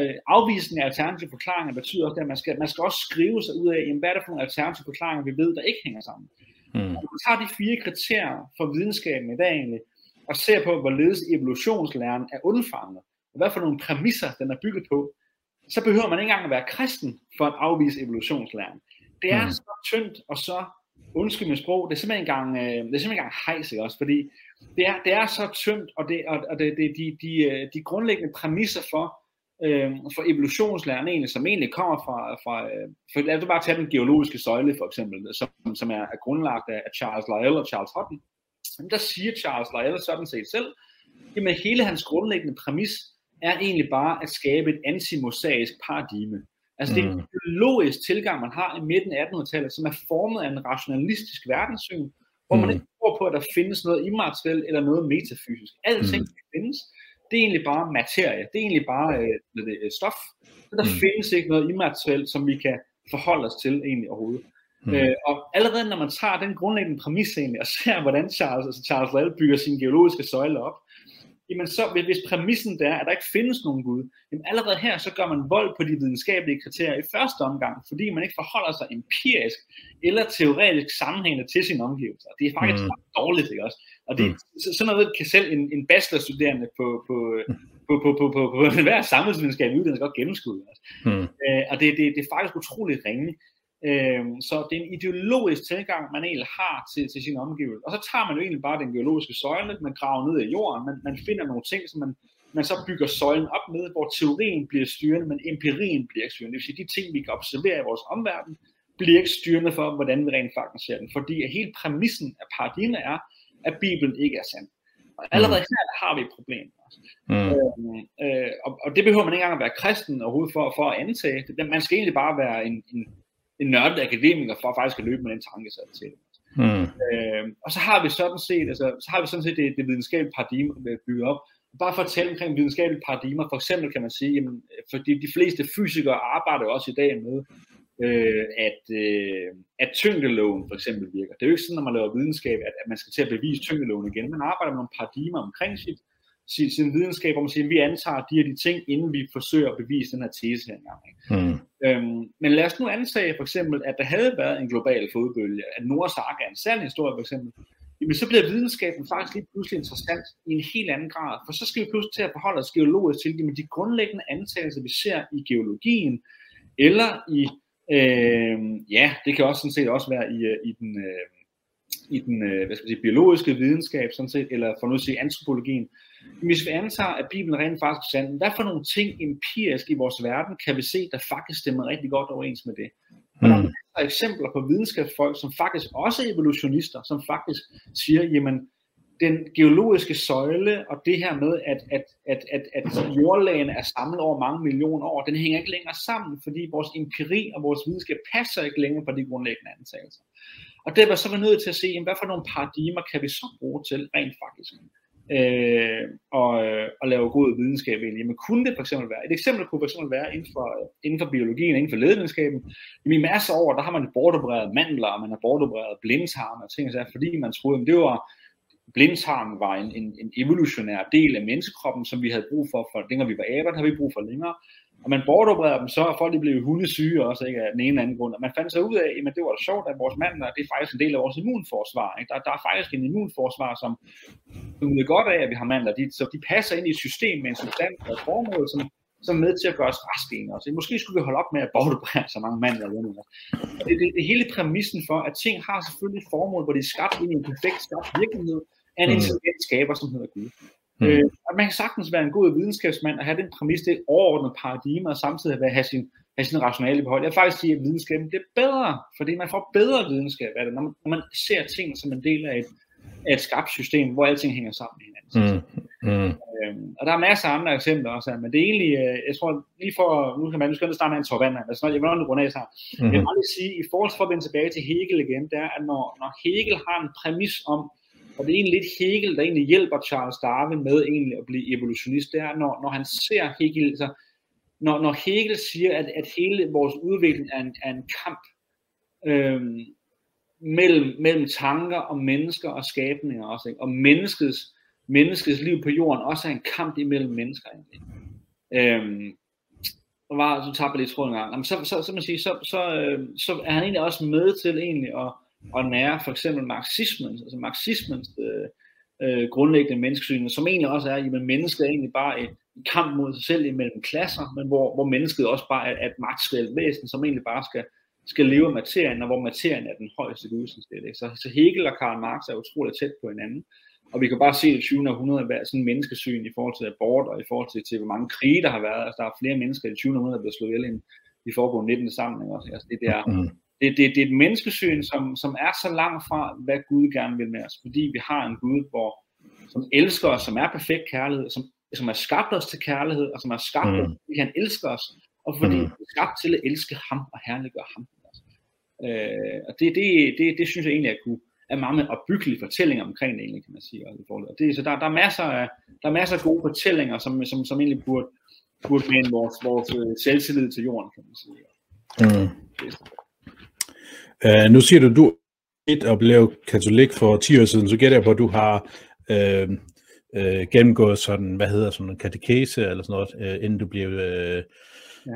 S2: af alternative forklaringer betyder også, at man skal, man skal også skrive sig ud af, jamen, hvad er det for nogle alternative forklaringer, vi ved, der ikke hænger sammen. Mm. Og man tager de fire kriterier for videnskaben i dag egentlig, og ser på, hvorledes evolutionslæren er undfanget, og hvad for nogle præmisser den er bygget på, så behøver man ikke engang at være kristen for at afvise evolutionslæren. Det er mm. så tyndt og så, undskyld med sprog, det er simpelthen en gang, øh, det er simpelthen en gang hejs, også? Fordi det er, det er så tømt, og det, og, og det, det, de, de, øh, de grundlæggende præmisser for, øh, for evolutionslæren egentlig, som egentlig kommer fra, fra øh, for lad os bare tage den geologiske søjle for eksempel, som, som er, er grundlagt af Charles Lyell og Charles Hutton. Der siger Charles Lyell sådan set selv, jamen hele hans grundlæggende præmis er egentlig bare at skabe et antimosaisk paradigme. Altså det er en mm. biologisk tilgang, man har i midten af 1800-tallet, som er formet af en rationalistisk verdenssyn, hvor man mm. ikke tror på, at der findes noget immaterielt eller noget metafysisk. Alting mm. findes. Det er egentlig bare materie. Det er egentlig bare øh, det, øh, stof. Så der mm. findes ikke noget immaterielt, som vi kan forholde os til egentlig overhovedet. Mm. Øh, og allerede når man tager den grundlæggende præmis egentlig, og ser hvordan Charles, altså Charles Lyell bygger sin geologiske søjle op, jamen så, hvis præmissen der er, at der ikke findes nogen Gud, jamen allerede her, så gør man vold på de videnskabelige kriterier i første omgang, fordi man ikke forholder sig empirisk eller teoretisk sammenhængende til sine omgivelser. Det er faktisk mm. dårligt, ikke også? Og det, mm. så, sådan noget kan selv en, en bachelorstuderende på, på, på, på, på, på, på, på hver samfundsvidenskab uddannelse godt gennemskue. Altså. Mm. Øh, og det, det, det er faktisk utroligt ringe. Øh, så det er en ideologisk tilgang, man egentlig har til, til sin omgivelser. Og så tager man jo egentlig bare den geologiske søjle, man graver ned i jorden, man, man finder nogle ting, som man, man så bygger søjlen op med, hvor teorien bliver styrende, men empirien bliver ikke styrende. Det vil sige, de ting, vi kan observere i vores omverden, bliver ikke styrende for, hvordan vi rent faktisk ser den. Fordi hele præmissen af paradigmet er, at Bibelen ikke er sand. Og allerede mm. her har vi et problem. Mm. Øh, øh, og, og det behøver man ikke engang at være kristen overhovedet for, for at antage. Man skal egentlig bare være en, en en nørdet akademiker for faktisk at løbe med den tanke sig til. Mm. Øh, og så har vi sådan set, altså, så har vi sådan set det, det videnskabelige paradigme bygget op. Bare for at tale omkring videnskabelige paradigmer, for eksempel kan man sige, jamen, fordi de fleste fysikere arbejder også i dag med, øh, at, øh, at tyngdeloven for eksempel virker. Det er jo ikke sådan, når man laver videnskab, at, at man skal til at bevise tyngdeloven igen. Man arbejder med nogle paradigmer omkring sit, sin, sin videnskab, hvor man siger, at vi antager de her de ting, inden vi forsøger at bevise den her tese her engang. Mm. Øhm, men lad os nu antage for eksempel, at der havde været en global fodbølge, at Noahs ark er en sand historie for eksempel, jamen så bliver videnskaben faktisk lige pludselig interessant i en helt anden grad, for så skal vi pludselig til at forholde os geologisk til jamen de grundlæggende antagelser, vi ser i geologien, eller i, øh, ja, det kan også sådan set også være i, øh, i den, øh, i den øh, hvad skal jeg sige, biologiske videnskab, sådan set, eller for nu at sige antropologien, hvis vi antager, at Bibelen rent faktisk er sand, hvad for nogle ting empirisk i vores verden kan vi se, der faktisk stemmer rigtig godt overens med det? Og der er eksempler på videnskabsfolk, som faktisk også er evolutionister, som faktisk siger, jamen, den geologiske søjle og det her med, at, at, at, at, at jordlagene er samlet over mange millioner år, den hænger ikke længere sammen, fordi vores empiri og vores videnskab passer ikke længere på de grundlæggende antagelser. Og det var så vi nødt til at se, jamen, hvad for nogle paradigmer kan vi så bruge til rent faktisk øh, og, øh, og lave god videnskab egentlig. Jamen kunne det for eksempel være, et eksempel kunne for eksempel være inden for, øh, inden for biologien, inden for ledvidenskaben, i masser år, der har man bortopereret mandler, og man har bortopereret blindtarm og ting, så fordi man troede, at det var, blindtarmen var en, en, en evolutionær del af menneskekroppen, som vi havde brug for, for dengang vi var aber, der har vi brug for længere. Og man bortopererede dem så, for folk de blev hundesyge også, ikke, af den ene eller anden grund. Og man fandt sig ud af, at det var da sjovt, at vores mand, det er faktisk en del af vores immunforsvar. Ikke? Der, der er faktisk en immunforsvar, som nyder godt af, at vi har mandler. De, så de passer ind i et system med en substans og et formål, som, som er med til at gøre os raske også. Måske skulle vi holde op med at bortoperere så mange mandler. Og det, det, det, hele præmissen for, at ting har selvfølgelig et formål, hvor de er skabt ind i en perfekt skabt virkelighed, af en mm. intelligent skaber, som hedder Gud. Mm. Øh, man kan sagtens være en god videnskabsmand og have den præmis, det overordnede paradigme, og samtidig have sin, have sin rationale behold. Jeg vil faktisk sige, at videnskaben det er bedre, fordi man får bedre videnskab af det, når man, når man ser ting som en del af et, af et skabt system, hvor alting hænger sammen med hinanden. Mm. Mm. Øhm, og der er masser af andre eksempler også, men det er egentlig, øh, jeg tror lige for, nu kan man nu skal starte med en torvand, altså jeg vil nok runde af sig. Mm. Jeg vil bare sige, i forhold til at vende tilbage til Hegel igen, det er, at når, når Hegel har en præmis om, og det er egentlig lidt Hegel, der egentlig hjælper Charles Darwin med egentlig at blive evolutionist, det er, når, når han ser Hegel, altså, når, når Hegel siger, at, at hele vores udvikling er en, er en kamp øhm, mellem, mellem tanker og mennesker og skabninger også, ikke? og menneskets menneskets liv på jorden også er en kamp imellem mennesker. Egentlig. Øhm, og var, så tabte jeg lige tråden en gang. Jamen, så, så, så, man sige, så, så, øh, så er han egentlig også med til egentlig at, at nære for eksempel marxismen, altså marxismens øh, øh, grundlæggende menneskesyn, som egentlig også er, at mennesket er egentlig bare et kamp mod sig selv imellem klasser, men hvor, hvor mennesket også bare er, et materielt væsen, som egentlig bare skal, skal leve af materien, og hvor materien er den højeste gud, Så, så Hegel og Karl Marx er utroligt tæt på hinanden. Og vi kan bare se i 20. århundrede, hvad sådan en menneskesyn i forhold til abort, og i forhold til, til hvor mange krige, der har været. Altså, der er flere mennesker i 20. århundrede, der bliver slået ihjel end i foregående 19. samling også. Altså, det, der, mm. det, det, det, er et menneskesyn, som, som er så langt fra, hvad Gud gerne vil med os. Fordi vi har en Gud, hvor, som elsker os, som er perfekt kærlighed, som, som har skabt os til kærlighed, og som har skabt mm. os, fordi han elsker os, og fordi mm. er skabt til at elske ham og herliggøre ham. Øh, og det, det, det, det synes jeg egentlig, at kunne, er meget opbyggelige fortællinger omkring det egentlig, kan man sige. Og det, så der, der, er masser af, der er masser af gode fortællinger, som, som, som egentlig burde, burde med vores, vores øh, selvtillid til jorden, kan man sige. Mm.
S1: Uh, nu siger du, du et og blev katolik for 10 år siden, så gætter jeg på, at du har øh, øh, gennemgået sådan, hvad hedder sådan en katekese eller sådan noget, øh, inden du blev øh, ja.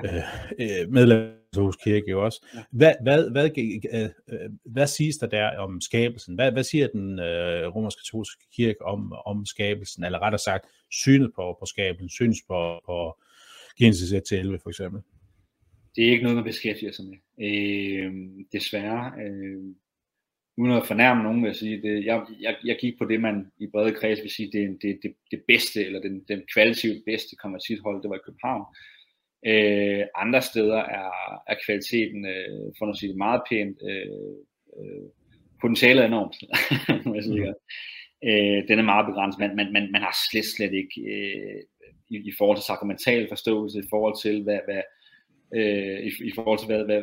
S1: øh, medlem af Katolsk Kirke jo også. Ja. Hvad, hvad, hvad, øh, øh, hvad siges der der om skabelsen? Hvad, hvad siger den øh, romersk katolske kirke om, om skabelsen, eller rettere sagt, synet på, på skabelsen, syns på, på Genesis 1-11 for eksempel?
S2: Det er ikke noget, man beskæftiger sig med. Øh, desværre. Øh, uden at fornærme nogen, vil jeg sige, det, jeg, jeg, jeg gik på det, man i brede kreds vil sige, det, det, det, det bedste, eller den, den kvalitativt bedste konvertithold, det var i København. Øh, Øh, andre steder er, er kvaliteten, øh, for at sige det meget pænt, øh, øh, potentialet er enormt, <laughs> må jeg sige. Øh, den er meget begrænset, men man, man, man har slet, slet ikke øh, i, i forhold til sakramental forståelse, i forhold til hvad, hvad øh, i, i forhold til hvad, hvad,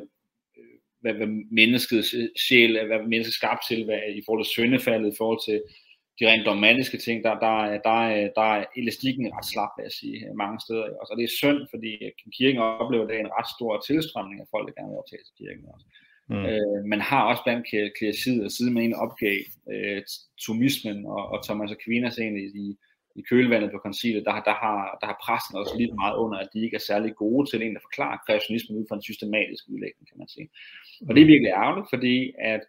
S2: øh, hvad, hvad menneskets øh, sjæl, hvad mennesket skabt til, hvad, i forhold til syndefaldet, i forhold til de rent dogmatiske ting, der, der, der, der er elastikken ret slap, vil jeg sige, mange steder. Også. Og det er synd, fordi kirken oplever, det en ret stor tilstrømning af folk, der gerne vil optage til kirken også. Mm. Øh, man har også blandt klerisid og siden man egentlig opgav øh, tomismen og, og Thomas Aquinas egentlig i, i kølvandet på koncilet, der, der, har, der har præsten også lidt meget under, at de ikke er særlig gode til egentlig at forklare kreationismen ud fra en systematisk udlægning, kan man sige. Og det er virkelig ærgerligt, fordi at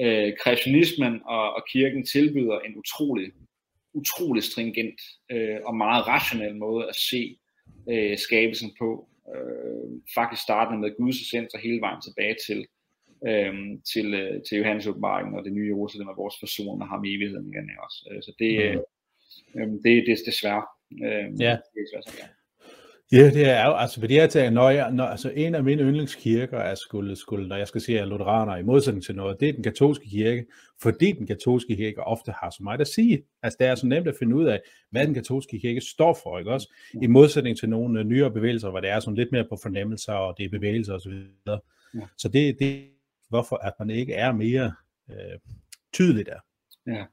S2: øh, kreationismen og, og kirken tilbyder en utrolig, utrolig stringent øh, og meget rationel måde at se øh, skabelsen på. Øh, faktisk startende med Guds essens og hele vejen tilbage til, øh, til, øh, til Johannes åbenbaring og det nye Jerusalem er vores person og har med evigheden igen også. Øh, så det, mm. øh, det, det er desværre. Øh, ja. Det er desværre, ja.
S1: Ja, det er jo, altså fordi jeg tænker, når jeg, når, altså en af mine yndlingskirker er skulle, skulle, når jeg skal sige, at lutheraner i modsætning til noget, det er den katolske kirke, fordi den katolske kirke ofte har så meget at sige. Altså det er så nemt at finde ud af, hvad den katolske kirke står for, ikke også? I modsætning til nogle uh, nyere bevægelser, hvor det er sådan lidt mere på fornemmelser, og det er bevægelser osv. Ja. Så det, det hvorfor at man ikke er mere øh, tydelig der.
S2: Ja.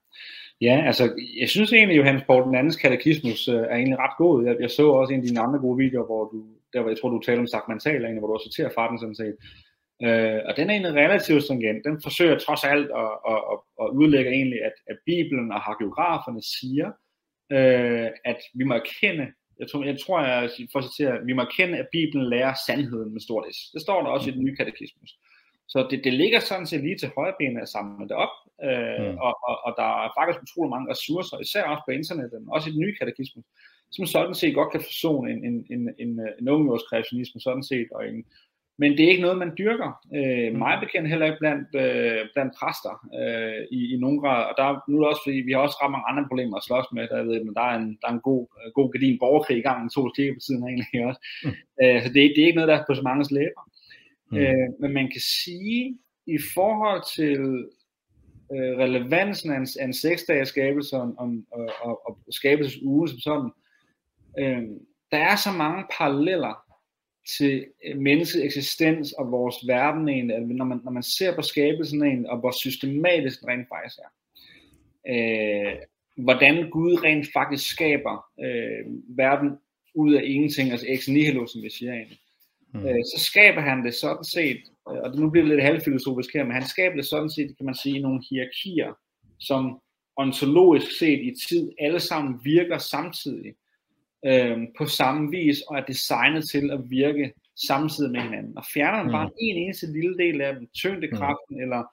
S2: Ja, altså, jeg synes egentlig, at Johannes Paul den andens katekismus øh, er egentlig ret god. Jeg, jeg så også en af dine andre gode videoer, hvor du, der hvor jeg tror, du taler om sagmental, egentlig, hvor du også citerer fra den sådan set. Øh, og den er egentlig relativt stringent. Den forsøger trods alt at, at, at, at udlægge egentlig, at, at Bibelen og hagiograferne siger, øh, at vi må erkende, jeg tror, jeg, tror, jeg for at citere, vi må erkende, at Bibelen lærer sandheden med stort S. Det står der også i den nye katekismus. Så det, det ligger sådan set lige til højre benet at samle det op, øh, mm. og, og, og der er faktisk utrolig mange ressourcer, især også på internettet, men også i den nye katekismus, som sådan set godt kan forsone en, en, en, en, en ungdomskreationisme sådan set, og en, men det er ikke noget, man dyrker. Øh, mig bekendt heller ikke blandt, øh, blandt præster øh, i, i nogen grad. Og der, nu er det også, fordi vi har også ret mange andre problemer at slås med. Der, ved, men der er en, der er en god, god gardin borgerkrig i gang, en to kirke på siden egentlig også. Mm. Øh, så det, det er ikke noget, der er på så mange læber. Mm. Øh, men man kan sige, i forhold til øh, relevansen af en, af en seksdages skabelse og, og, og, og skabelsesuge som sådan, øh, der er så mange paralleller til øh, menneskets eksistens og vores verden egentlig, når man, når man ser på skabelsen egentlig, og hvor systematisk den rent faktisk er. Øh, hvordan Gud rent faktisk skaber øh, verden ud af ingenting, altså ex nihilo, som vi siger egentlig. Mm. Øh, så skaber han det sådan set, øh, og nu bliver det lidt halvfilosofisk her, men han skaber det sådan set, kan man sige, nogle hierarkier, som ontologisk set i tid alle sammen virker samtidig øh, på samme vis, og er designet til at virke samtidig med hinanden. Og fjerner man mm. bare en eneste lille del af dem, tyngdekraften, mm. eller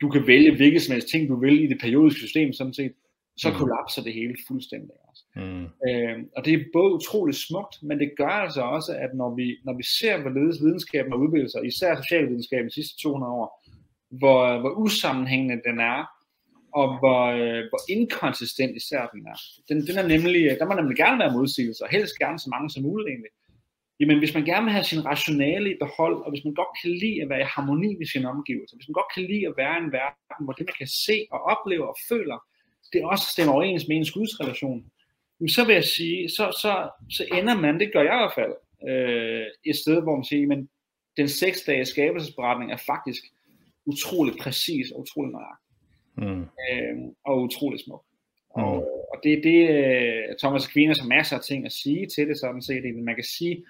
S2: du kan vælge hvilket som helst ting, du vil i det periodiske system, sådan set, så mm. kollapser det hele fuldstændig. Også. Mm. Øh, og det er både utroligt smukt, men det gør altså også, at når vi, når vi ser, hvorledes videnskaben har udviklet sig, især socialvidenskaben de sidste 200 år, hvor, hvor usammenhængende den er, og hvor, øh, hvor inkonsistent især den er. Den, den er nemlig, der må nemlig gerne være modsigelser, og helst gerne så mange som muligt egentlig. Jamen hvis man gerne vil have sin rationale i behold, og hvis man godt kan lide at være i harmoni med sine omgivelser, hvis man godt kan lide at være i en verden, hvor det man kan se og opleve og føler, det også stemmer overens med ens gudsrelation, så vil jeg sige, så, så, så ender man, det gør jeg i hvert fald, øh, et sted, hvor man siger, men den seks dage skabelsesberetning er faktisk utrolig præcis og utrolig nøjagtig mm. øh, og utrolig smuk. Mm. Og, og det det, øh, Thomas Aquinas har masser af ting at sige til det, sådan set. Men man kan sige,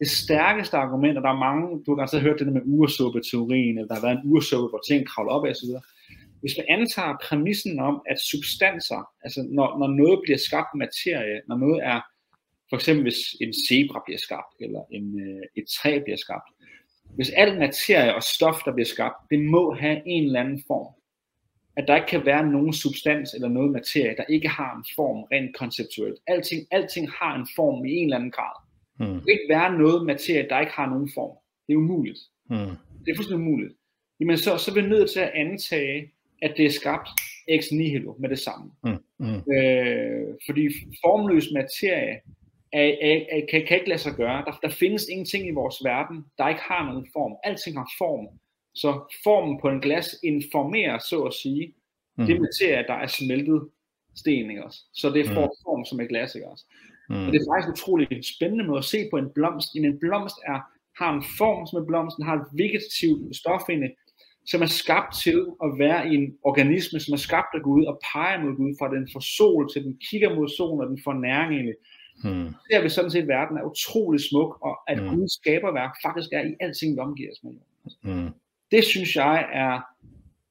S2: det stærkeste argument, og der er mange, du har ganske hørt det der med ursuppe-teorien, eller der har været en ursuppe, hvor ting kravler op af osv. Hvis man antager præmissen om, at substanser, altså når, når noget bliver skabt materie, når noget er, for eksempel hvis en zebra bliver skabt, eller en, øh, et træ bliver skabt, hvis al materie og stof, der bliver skabt, det må have en eller anden form at der ikke kan være nogen substans eller noget materie, der ikke har en form rent konceptuelt. Alting, alting har en form i en eller anden grad. Mm. Der kan ikke være noget materie, der ikke har nogen form. Det er umuligt. Mm. Det er fuldstændig umuligt. Jamen så, så er vi nødt til at antage, at det er skabt ex nihilo med det samme. Mm. Mm. Øh, fordi formløs materie er, er, er, kan, kan ikke lade sig gøre. Der, der findes ingenting i vores verden, der ikke har nogen form. Alting har form. Så formen på en glas informerer, så at sige, mm. det materie, der er smeltet sten, ikke også? Så det får mm. form som et glas, ikke også? Mm. Og det er faktisk utroligt spændende måde at se på en blomst. En blomst er, har en form som en blomst, den har et vegetativt stof inde, som er skabt til at være i en organisme, som er skabt af Gud og peger mod Gud, fra den får sol til den kigger mod solen, og den får næring egentlig. Hmm. Ser vi sådan set, at verden er utrolig smuk, og at hmm. Guds skaberværk faktisk er i alting, vi omgiver os med. Hmm det synes jeg er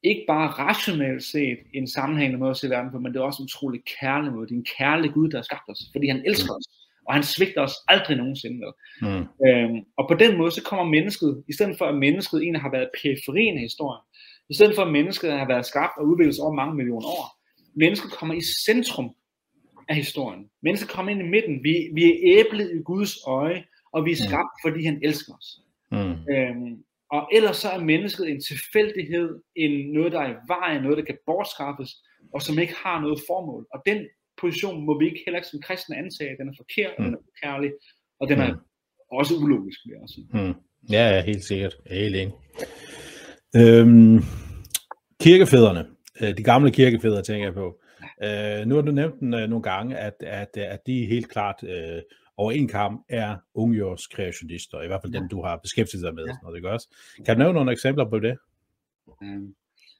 S2: ikke bare rationelt set en sammenhængende måde at se verden på, men det er også en utrolig kærlig måde. Det er en kærlig Gud, der har skabt os, fordi han elsker os, og han svigter os aldrig nogensinde. Mm. Øhm, og på den måde, så kommer mennesket, i stedet for at mennesket egentlig har været periferien af historien, i stedet for at mennesket har været skabt og udviklet over mange millioner år, mennesket kommer i centrum af historien. Mennesket kommer ind i midten. Vi, vi er æblet i Guds øje, og vi er skabt, mm. fordi han elsker os. Mm. Øhm, og ellers så er mennesket en tilfældighed, en noget, der er i vejen, noget, der kan bortskaffes, og som ikke har noget formål. Og den position må vi ikke heller ikke som kristne antage. Den er forkert, mm. den er ukærlig, og den er mm. også ulogisk, vil jeg også sige. Mm.
S1: Ja, ja, helt sikkert. Jeg er helt enig. Øhm, kirkefædrene, øh, de gamle kirkefædre, tænker jeg på. Øh, nu har du nævnt den øh, nogle gange, at, at, at de helt klart øh, over en kamp er ungjords kreationister, i hvert fald ja. dem, du har beskæftiget dig med, ja. når det gørs. Kan du nævne nogle eksempler på det?
S2: Um,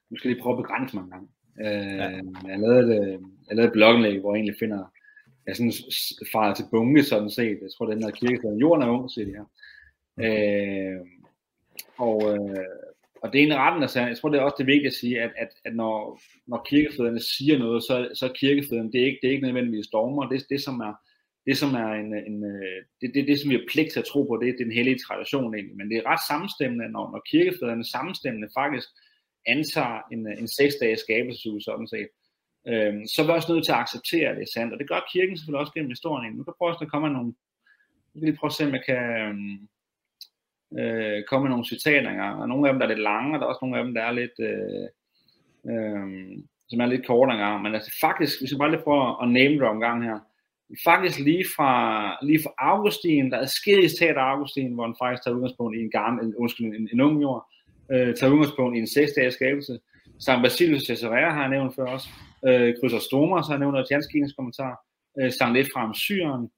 S2: nu skal jeg lige prøve at begrænse mig en gang. Uh, ja. Jeg lavede, et, jeg lavede et blogindlæg, hvor jeg egentlig finder, jeg sådan farer til bunke sådan set. Jeg tror, den her kirke, jorden er ung, siger de her. Okay. Uh, og, uh, og det er en retten, altså, jeg tror, det er også det vigtige at sige, at, at, at når, når kirkefædrene siger noget, så, så er kirkefædrene, det er ikke, det er ikke nødvendigvis stormer, det, det som er, det som er en, en øh, det, det, det, som vi har pligt til at tro på, det, det er den hellige tradition egentlig. Men det er ret sammenstemmende, når, når kirkefædrene sammenstemmende faktisk antager en, en seks dages skabelsesuge, sådan set. Øhm, så er vi også nødt til at acceptere, at det er sandt. Og det gør kirken selvfølgelig også gennem historien. Nu kan prøve at komme nogle, jeg vil lige prøve at se, om jeg kan, øhm, øh, komme med nogle citater og nogle af dem der er lidt lange, og der er også nogle af dem, der er lidt, øh, øh, som er lidt kortere engang, men altså faktisk, hvis jeg bare lige prøver at name det omgang her, faktisk lige fra, lige fra Augustin, der er skedet citat af Augustin, hvor han faktisk tager udgangspunkt i en gammel, undskyld, en, en ung jord, øh, tager udgangspunkt i en seksdages skabelse, Sankt Basilius Caesarea har jeg nævnt før også, øh, Chrysostomos har jeg nævnt i Tjanskines kommentar, øh, Sankt Efraim Syren,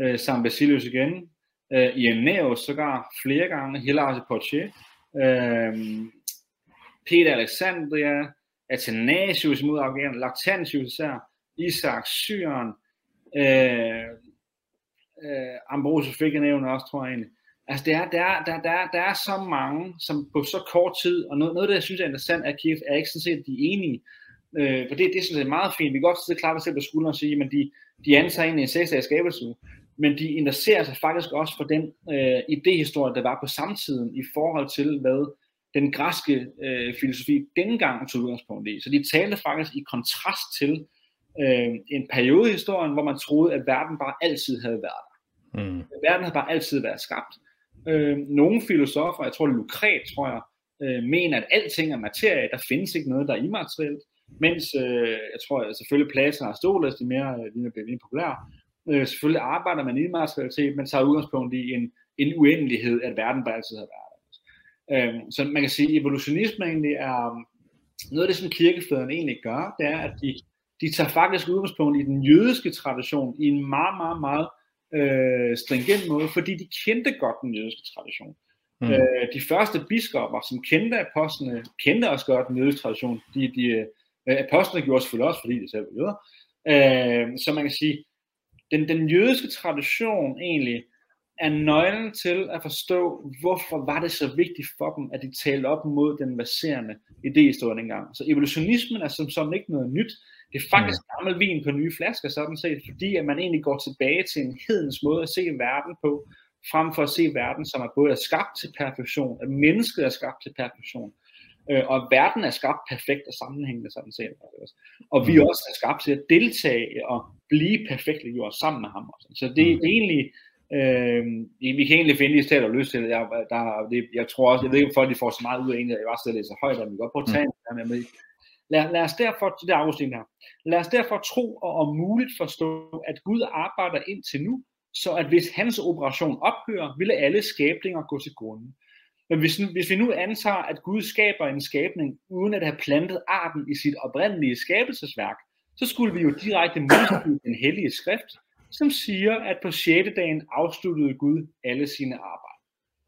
S2: øh, Sankt Basilius igen, øh, Irenaeus sågar flere gange, Hilaire de Poitiers, øh, Peter Alexandria, Athanasius mod Afghanistan, Lactantius især, Isak Syren, øh, øh, Ambrosius fik jeg nævnt også, tror jeg egentlig. Altså, der, der, der, der, der er så mange, som på så kort tid, og noget, noget af det, jeg synes er interessant, er, at Kiev er ikke sådan set, de er enige. Øh, for det, det synes jeg er meget fint. Vi kan godt sidde klart selv på skulderen og sige, at de, de antager egentlig en seksdags skabelse, men de interesserer sig faktisk også for den øh, idehistorie, der var på samtiden i forhold til, hvad den græske øh, filosofi dengang tog udgangspunkt i. Så de talte faktisk i kontrast til øh, en periode i historien, hvor man troede, at verden bare altid havde været der. Mm. Verden havde bare altid været skabt. Øh, nogle filosofer, jeg tror det er Lukret, tror jeg, øh, mener, at alting er materie, der findes ikke noget, der er immaterielt, mens øh, jeg tror at selvfølgelig Platon og Aristoteles, de mere, øh, de bliver mere populære, øh, selvfølgelig arbejder man i immaterialitet, men tager udgangspunkt i en, en uendelighed, at verden bare altid har været der. Øh, så man kan sige, at evolutionisme egentlig er um, noget af det, som kirkefædrene egentlig gør, det er, at de, de tager faktisk udgangspunkt i den jødiske tradition i en meget, meget, meget øh, stringent måde, fordi de kendte godt den jødiske tradition. Mm. Øh, de første biskopper, som kendte apostlene, kendte også godt den jødiske tradition. De, de, øh, apostlene gjorde selvfølgelig også, fordi de selv var jøder. Øh, så man kan sige, den, den jødiske tradition egentlig er nøglen til at forstå, hvorfor var det så vigtigt for dem, at de talte op mod den baserende idéhistorie dengang. Så evolutionismen er som sådan ikke noget nyt. Det er faktisk mm. gammel vin på nye flasker, sådan set, fordi at man egentlig går tilbage til en hedens måde at se verden på, frem for at se verden, som er både er skabt til perfektion, at mennesket er skabt til perfektion, øh, og at verden er skabt perfekt og sammenhængende sådan set. Og vi mm. også er skabt til at deltage og blive perfekte gjort sammen med ham. Også. Så det, mm. det er egentlig, øh, vi kan egentlig finde de steder, der lyst til det. Jeg, der, det. jeg tror også, jeg ved ikke, om folk de får så meget ud af en, at jeg bare sidder så højt, at vi godt prøve at tage mm. en med. Lad, lad os derfor, det er Augustin her, lad os derfor tro og om muligt forstå, at Gud arbejder indtil nu, så at hvis hans operation ophører, ville alle skabninger gå til grunden. Men hvis, hvis vi nu antager, at Gud skaber en skabning, uden at have plantet arten i sit oprindelige skabelsesværk, så skulle vi jo direkte modsige den hellige skrift, som siger, at på 6. dagen afsluttede Gud alle sine arbejder.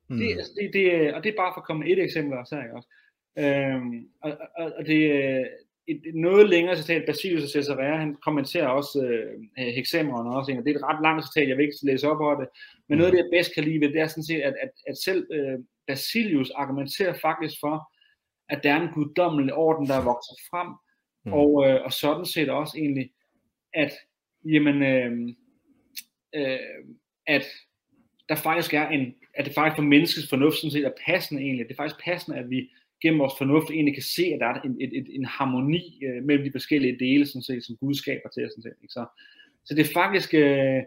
S2: Mm. Det, det, det, og det er bare for at komme et eksempel også her, også. Øhm, og, og, og det er et, et noget længere citat, Basilius og Caesarea, han kommenterer også øh, Hexameron også, og det er et ret langt citat, jeg vil ikke læse op over det, men noget af det, jeg bedst kan lide ved det, er sådan set, at, at, at selv øh, Basilius argumenterer faktisk for, at der er en guddommelig orden, der er vokset frem, mm. og, øh, og sådan set også egentlig, at jamen, øh, øh, at der faktisk er en, at det faktisk for menneskets fornuft sådan set er passende egentlig, det er faktisk passende, at vi gennem vores fornuft egentlig kan se, at der er en, et, et, en harmoni øh, mellem de forskellige dele, sådan set, som Gud skaber til os. Sådan set, ikke? Så, så det er faktisk, øh,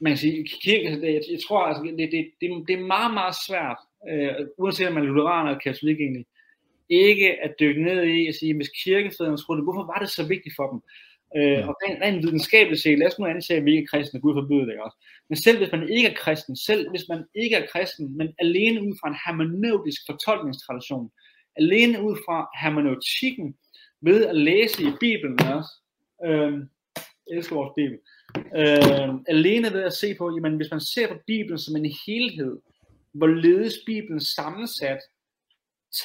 S2: man kan sige, kirke, det, jeg, jeg tror, altså, det, det, det, det er meget, meget svært, øh, uanset om man er lutheraner eller katolik egentlig, ikke at dykke ned i at sige, hvis kirkefædrene troede hvorfor var det så vigtigt for dem? Øh, og rent, rent videnskabeligt set, lad os nu antage, at vi ikke er kristne, Gud forbyder det også. Men selv hvis man ikke er kristen, selv hvis man ikke er kristen, men alene ud fra en hermeneutisk fortolkningstradition, alene ud fra hermeneutikken, ved at læse i Bibelen også, øh, jeg elsker vores Bibel, øh, alene ved at se på, jamen hvis man ser på Bibelen som en helhed, hvorledes Bibelen sammensat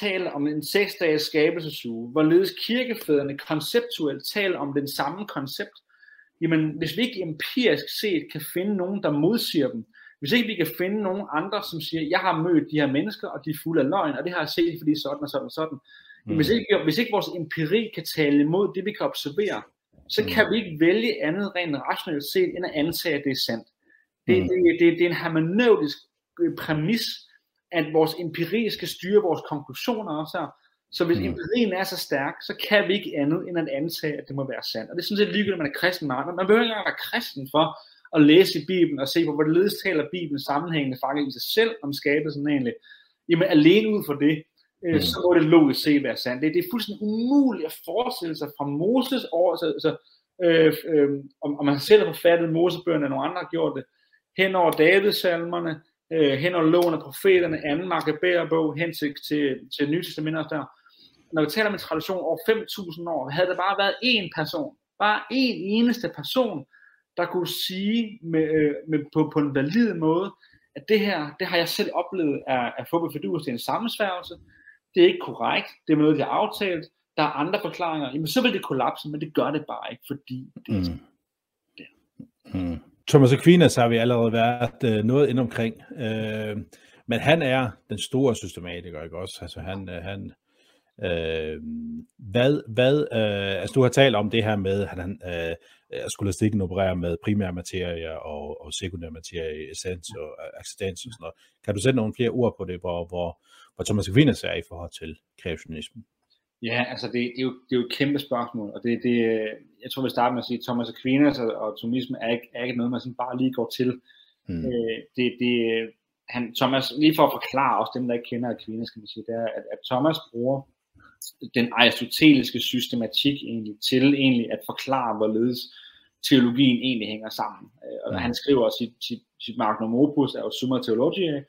S2: taler om en seksdages skabelsesuge, hvorledes kirkefædrene konceptuelt taler om den samme koncept, jamen hvis vi ikke empirisk set kan finde nogen, der modsiger dem, hvis ikke vi kan finde nogen andre, som siger, jeg har mødt de her mennesker, og de er fulde af løgn, og det har jeg set, fordi sådan og sådan og sådan. Mm. Hvis, ikke, hvis ikke vores empiri kan tale imod det, vi kan observere, så mm. kan vi ikke vælge andet rent rationelt set, end at antage, at det er sandt. Det, mm. det, det, det er en hermeneutisk øh, præmis, at vores empiri skal styre vores konklusioner også her. Så hvis mm. empirien er så stærk, så kan vi ikke andet end at antage, at det må være sandt. Og det er sådan set ligegyldigt, at man er kristen. Man behøver ikke engang være kristen for at læse i Bibelen og se på, hvorledes taler Bibelen sammenhængende faktisk i sig selv om skabelsen egentlig, jamen alene ud for det, øh, mm. så må det logisk se være sandt. Det, det er fuldstændig umuligt at forestille sig fra Moses år, så, så øh, øh, om, om man selv har forfattet Mosebøgerne, eller nogle andre har gjort det, hen over Davidsalmerne, øh, hen over loven af profeterne, anden Makkabæerbog, hen til, til, til Nye der. Når vi taler om en tradition over 5.000 år, havde der bare været én person, bare én eneste person, der kunne sige med, øh, med, på, på en valid måde, at det her, det har jeg selv oplevet af, af Fobbe Fidus, det er en sammensværgelse, det er ikke korrekt, det er noget, de har aftalt, der er andre forklaringer, jamen så vil det kollapse, men det gør det bare ikke, fordi det er mm.
S1: det. Mm. Thomas Aquinas har vi allerede været øh, noget ind omkring, øh, men han er den store systematiker, ikke også? Altså han, øh, han øh, hvad, hvad øh, altså du har talt om det her med, at han øh, skolastikken opererer med primære materie og, og sekundære materie, essens og accidens og sådan noget. Kan du sætte nogle flere ord på det, hvor, hvor, hvor Thomas Aquinas er i forhold til kreationismen?
S2: Ja, altså det, det, er, jo, det er jo et kæmpe spørgsmål, og det, det, jeg tror vi starter med at sige, at Thomas Aquinas og, og tomisme er ikke, er ikke noget, man sådan bare lige går til. Mm. Øh, det, det, han, Thomas, lige for at forklare også dem, der ikke kender Aquinas, kan man sige, det er, at, at Thomas bruger den aristoteliske systematik egentlig til egentlig at forklare, hvorledes teologien egentlig hænger sammen. Øh, og han skriver sit, sit, sit magnum opus, er jo Summa Theologiae,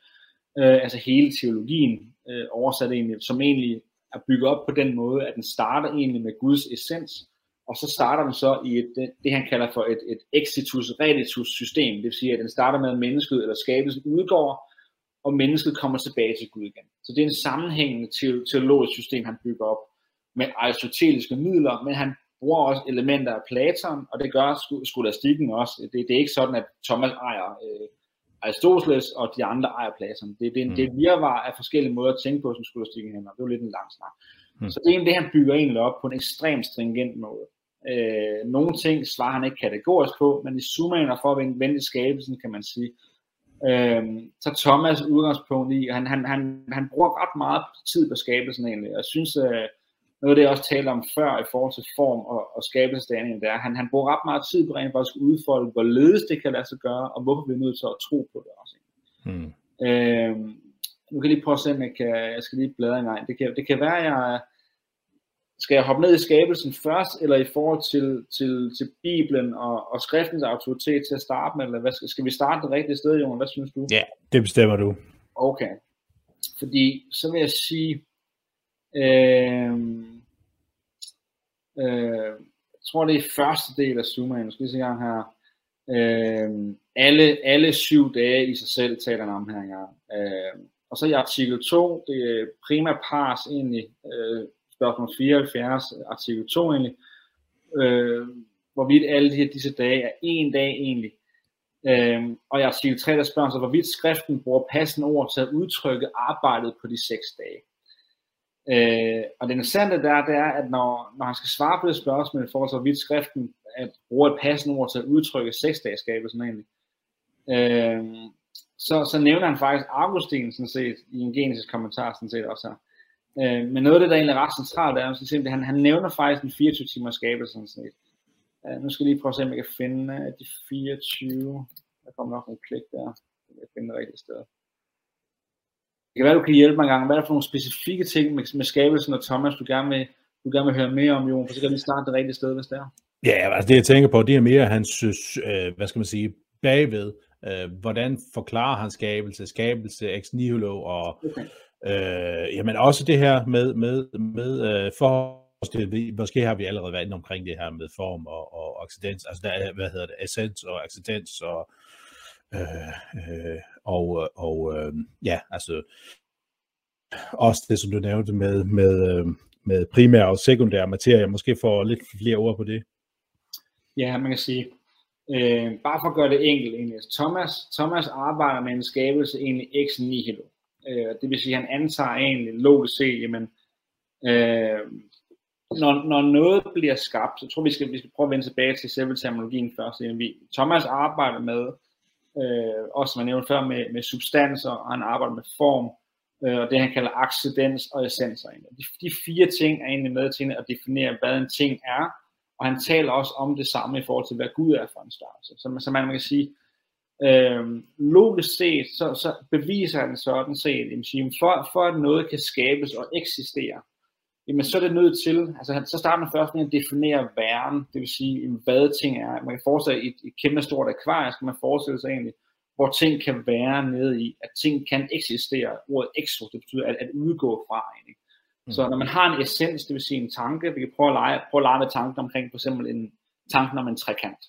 S2: øh, altså hele teologien, øh, oversat egentlig, som egentlig er bygget op på den måde, at den starter egentlig med Guds essens, og så starter den så i et, det, det han kalder for et, et exitus reditus system, det vil sige, at den starter med, at mennesket eller skabelsen udgår, og mennesket kommer tilbage til Gud igen. Så det er en sammenhængende teologisk system, han bygger op med aristoteliske midler, men han bruger også elementer af Platon, og det gør skolastikken også. Det, det er ikke sådan, at Thomas ejer øh, Aristoteles, og de andre ejer Platon. Det, det, mm. det virvar af forskellige måder at tænke på, som skolastikken hænder. Det er jo lidt en lang snak. Mm. Så det er egentlig det, han bygger egentlig op på en ekstremt stringent måde. Øh, nogle ting svarer han ikke kategorisk på, men i summaen for at vende skabelsen, kan man sige, øh, så Thomas udgangspunkt i, han, han, han, han bruger ret meget tid på skabelsen egentlig. Jeg synes, øh, noget af det, jeg også talte om før i forhold til form og, og skabelsesdaningen, det er, han, han bruger ret meget tid på rent faktisk at udfolde, hvorledes det kan lade sig gøre, og hvorfor vi er nødt til at tro på det også. Hmm. Øh, nu kan jeg lige prøve at se, om jeg kan, jeg skal lige bladre en gang. Det kan, det kan være, at jeg, skal jeg hoppe ned i skabelsen først, eller i forhold til, til, til Bibelen og, og skriftens autoritet til at starte med, eller hvad skal, skal vi starte det rigtige sted, Jon? Hvad synes du?
S1: Ja, det bestemmer du.
S2: Okay. Fordi så vil jeg sige, øh, øh, jeg tror det er første del af skal vi se gang her, øh, alle, alle syv dage i sig selv taler han om her engang. Øh, og så i artikel 2, det er prima pars egentlig, øh, spørgsmål 74, artikel 2 egentlig, øh, hvorvidt alle de her, disse dage er en dag egentlig. Øh, og i artikel 3, der spørger sig, hvorvidt skriften bruger passende ord til at udtrykke arbejdet på de seks dage. Øh, og det interessante der, det er, at når, når han skal svare på det spørgsmål for så vidt skriften at bruger et passende ord til at udtrykke seksdagsskabelsen egentlig, øh, så, så nævner han faktisk Augustin sådan set, i en genesis kommentar sådan set også her. Øh, men noget af det, der egentlig er ret centralt, er, at han, han nævner faktisk den 24 timer skabelse sådan set. Øh, nu skal jeg lige prøve at se, om jeg kan finde uh, de 24. Der kommer nok en klik der. Jeg kan finde det rigtige sted. Det kan være, du kan hjælpe mig en gang. Hvad er der for nogle specifikke ting med, med skabelsen og Thomas, du gerne vil, du gerne vil høre mere om, Jon? For så kan vi starte det rigtige sted, hvis det er.
S1: Ja, altså det jeg tænker på, det er mere hans, øh, hvad skal man sige, bagved. Øh, hvordan forklarer han skabelse, skabelse, ex nihilo og okay øh, jamen også det her med, med, med øh, for måske har vi allerede været omkring det her med form og, og accidens, altså der er, hvad hedder det, essens og accidens og øh, øh, og, og øh, ja, altså også det, som du nævnte med, med, øh, med primær og sekundær materie, måske få lidt flere ord på det.
S2: Ja, man kan sige, øh, bare for at gøre det enkelt egentlig, Thomas, Thomas arbejder med en skabelse egentlig ex nihilo. Øh, det vil sige, at han antager egentlig logisk set, jamen, øh, når, når noget bliver skabt, så tror vi skal, vi skal prøve at vende tilbage til selve terminologien først. Vi, Thomas arbejder med øh, også som jeg nævnte før, med, med substanser, og han arbejder med form, øh, og det han kalder accidens og essenser. De, de fire ting er egentlig med til at definere, hvad en ting er, Og han taler også om det samme i forhold til, hvad Gud er for en størrelse. Så, så man kan sige, øh, logisk set, så, så beviser han sådan set, at for, for at noget kan skabes og eksistere, jamen så er det nødt til, altså så starter man først med at definere væren, det vil sige, hvad ting er. Man kan forestille sig et, et kæmpe stort akvarie, skal man forestille sig egentlig, hvor ting kan være nede i, at ting kan eksistere. Ordet exo, det betyder at, at udgå fra egentlig. Mm. Så når man har en essens, det vil sige en tanke, vi kan prøve at lege, prøve at lege med tanken omkring for eksempel en tanken om en trekant.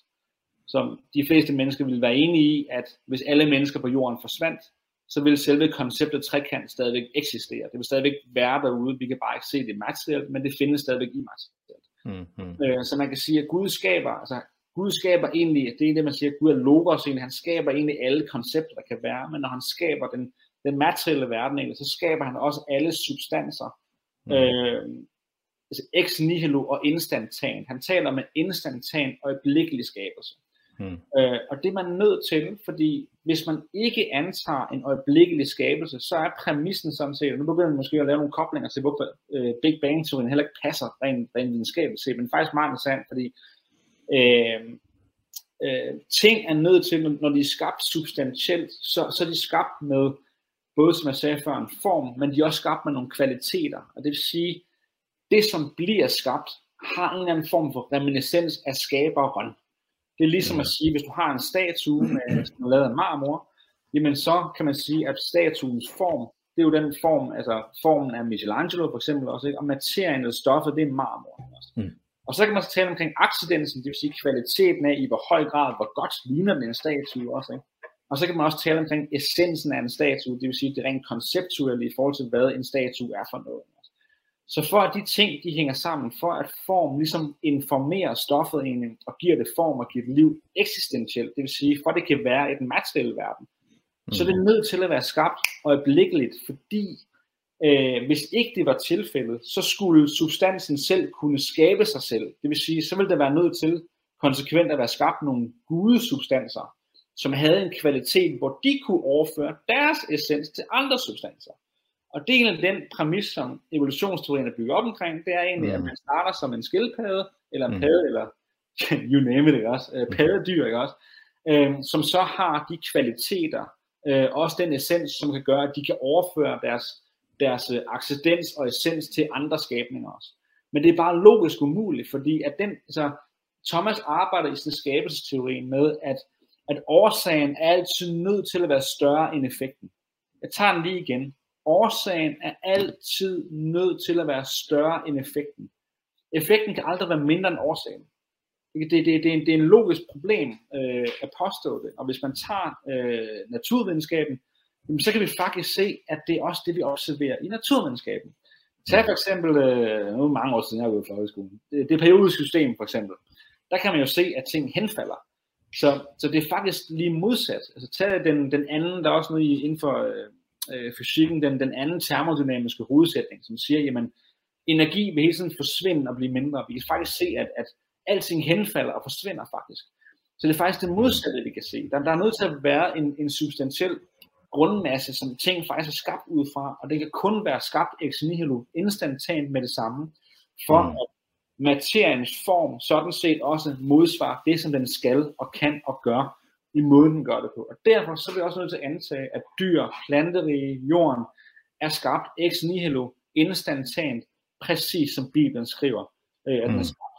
S2: Så de fleste mennesker vil være enige i, at hvis alle mennesker på jorden forsvandt, så vil selve konceptet trekant stadigvæk eksistere. Det vil stadigvæk være derude. Vi kan bare ikke se det materielt, men det findes stadigvæk i materielt. Mm-hmm. Øh, så man kan sige, at Gud skaber, altså Gud skaber egentlig, det er det, man siger, at Gud er logos egentlig, han skaber egentlig alle koncepter, der kan være, men når han skaber den, den materielle verden egentlig, så skaber han også alle substanser. Mm. Øh, altså ex nihilo og instantan. Han taler med instantan og øjeblikkelig skabelse. Mm. Øh, og det er man nødt til, fordi hvis man ikke antager en øjeblikkelig skabelse, så er præmissen sådan set, og nu begynder man måske at lave nogle koblinger til, hvorfor øh, Big Bang-teorien heller ikke passer rent, rent videnskabeligt set, men faktisk meget interessant, fordi øh, øh, ting er nødt til, når de er skabt substantielt, så, så er de skabt med, både som jeg sagde før, en form, men de er også skabt med nogle kvaliteter. Og det vil sige, det som bliver skabt, har en eller anden form for reminiscens af skaberen. Det er ligesom at sige, hvis du har en statue, med, som er lavet af marmor, jamen så kan man sige, at statuens form, det er jo den form, altså formen af Michelangelo for eksempel også, ikke? og materien eller stoffet, det er marmor. Også. Mm. Og så kan man så tale omkring accidensen, det vil sige kvaliteten af, i hvor høj grad, hvor godt ligner den en statue også. Ikke? Og så kan man også tale omkring essensen af en statue, det vil sige det rent konceptuelle i forhold til, hvad en statue er for noget. Så for at de ting, de hænger sammen, for at form ligesom informerer stoffet egentlig, og giver det form og giver det liv eksistentielt, det vil sige, for at det kan være i den materielle verden, mm. så er det nødt til at være skabt øjeblikkeligt, fordi øh, hvis ikke det var tilfældet, så skulle substansen selv kunne skabe sig selv. Det vil sige, så ville der være nødt til konsekvent at være skabt nogle gudesubstanser, som havde en kvalitet, hvor de kunne overføre deres essens til andre substanser. Og del af den præmis, som evolutionsteorien er bygget op omkring, det er egentlig, mm. at man starter som en skildpadde, eller en mm. padde, eller <laughs> you name it, ikke også? Øh, paddedyr, ikke også? Øh, som så har de kvaliteter, øh, også den essens, som kan gøre, at de kan overføre deres, deres øh, accidens og essens til andre skabninger også. Men det er bare logisk umuligt, fordi at den, altså, Thomas arbejder i sin skabelsesteori med, at, at årsagen er altid nødt til at være større end effekten. Jeg tager den lige igen årsagen er altid nødt til at være større end effekten. Effekten kan aldrig være mindre end årsagen. Det, det, det, det, er, en, det er en logisk problem øh, at påstå det. Og hvis man tager øh, naturvidenskaben, jamen, så kan vi faktisk se, at det er også det, vi observerer i naturvidenskaben. Tag for eksempel, øh, nu mange år siden jeg har gået i folkeskolen, det, det periodiske system for eksempel. Der kan man jo se, at ting henfalder. Så, så det er faktisk lige modsat. Altså tag den, den anden, der er også noget inden for øh, øh, fysikken, den, den anden termodynamiske hovedsætning, som siger, jamen, energi vil hele tiden forsvinde og blive mindre. Vi kan faktisk se, at, at alting henfalder og forsvinder faktisk. Så det er faktisk det modsatte, vi kan se. Der, der er nødt til at være en, en substantiel grundmasse, som ting faktisk er skabt ud fra, og det kan kun være skabt ex nihilo, instantant med det samme, for mm. at materiens form sådan set også modsvarer det, som den skal og kan og gør i måden, den gør det på. Og derfor så er vi også nødt til at antage, at dyr, planterige, jorden, er skabt ex nihilo, instantant, præcis som Bibelen skriver, øh, at den er mm. skabt.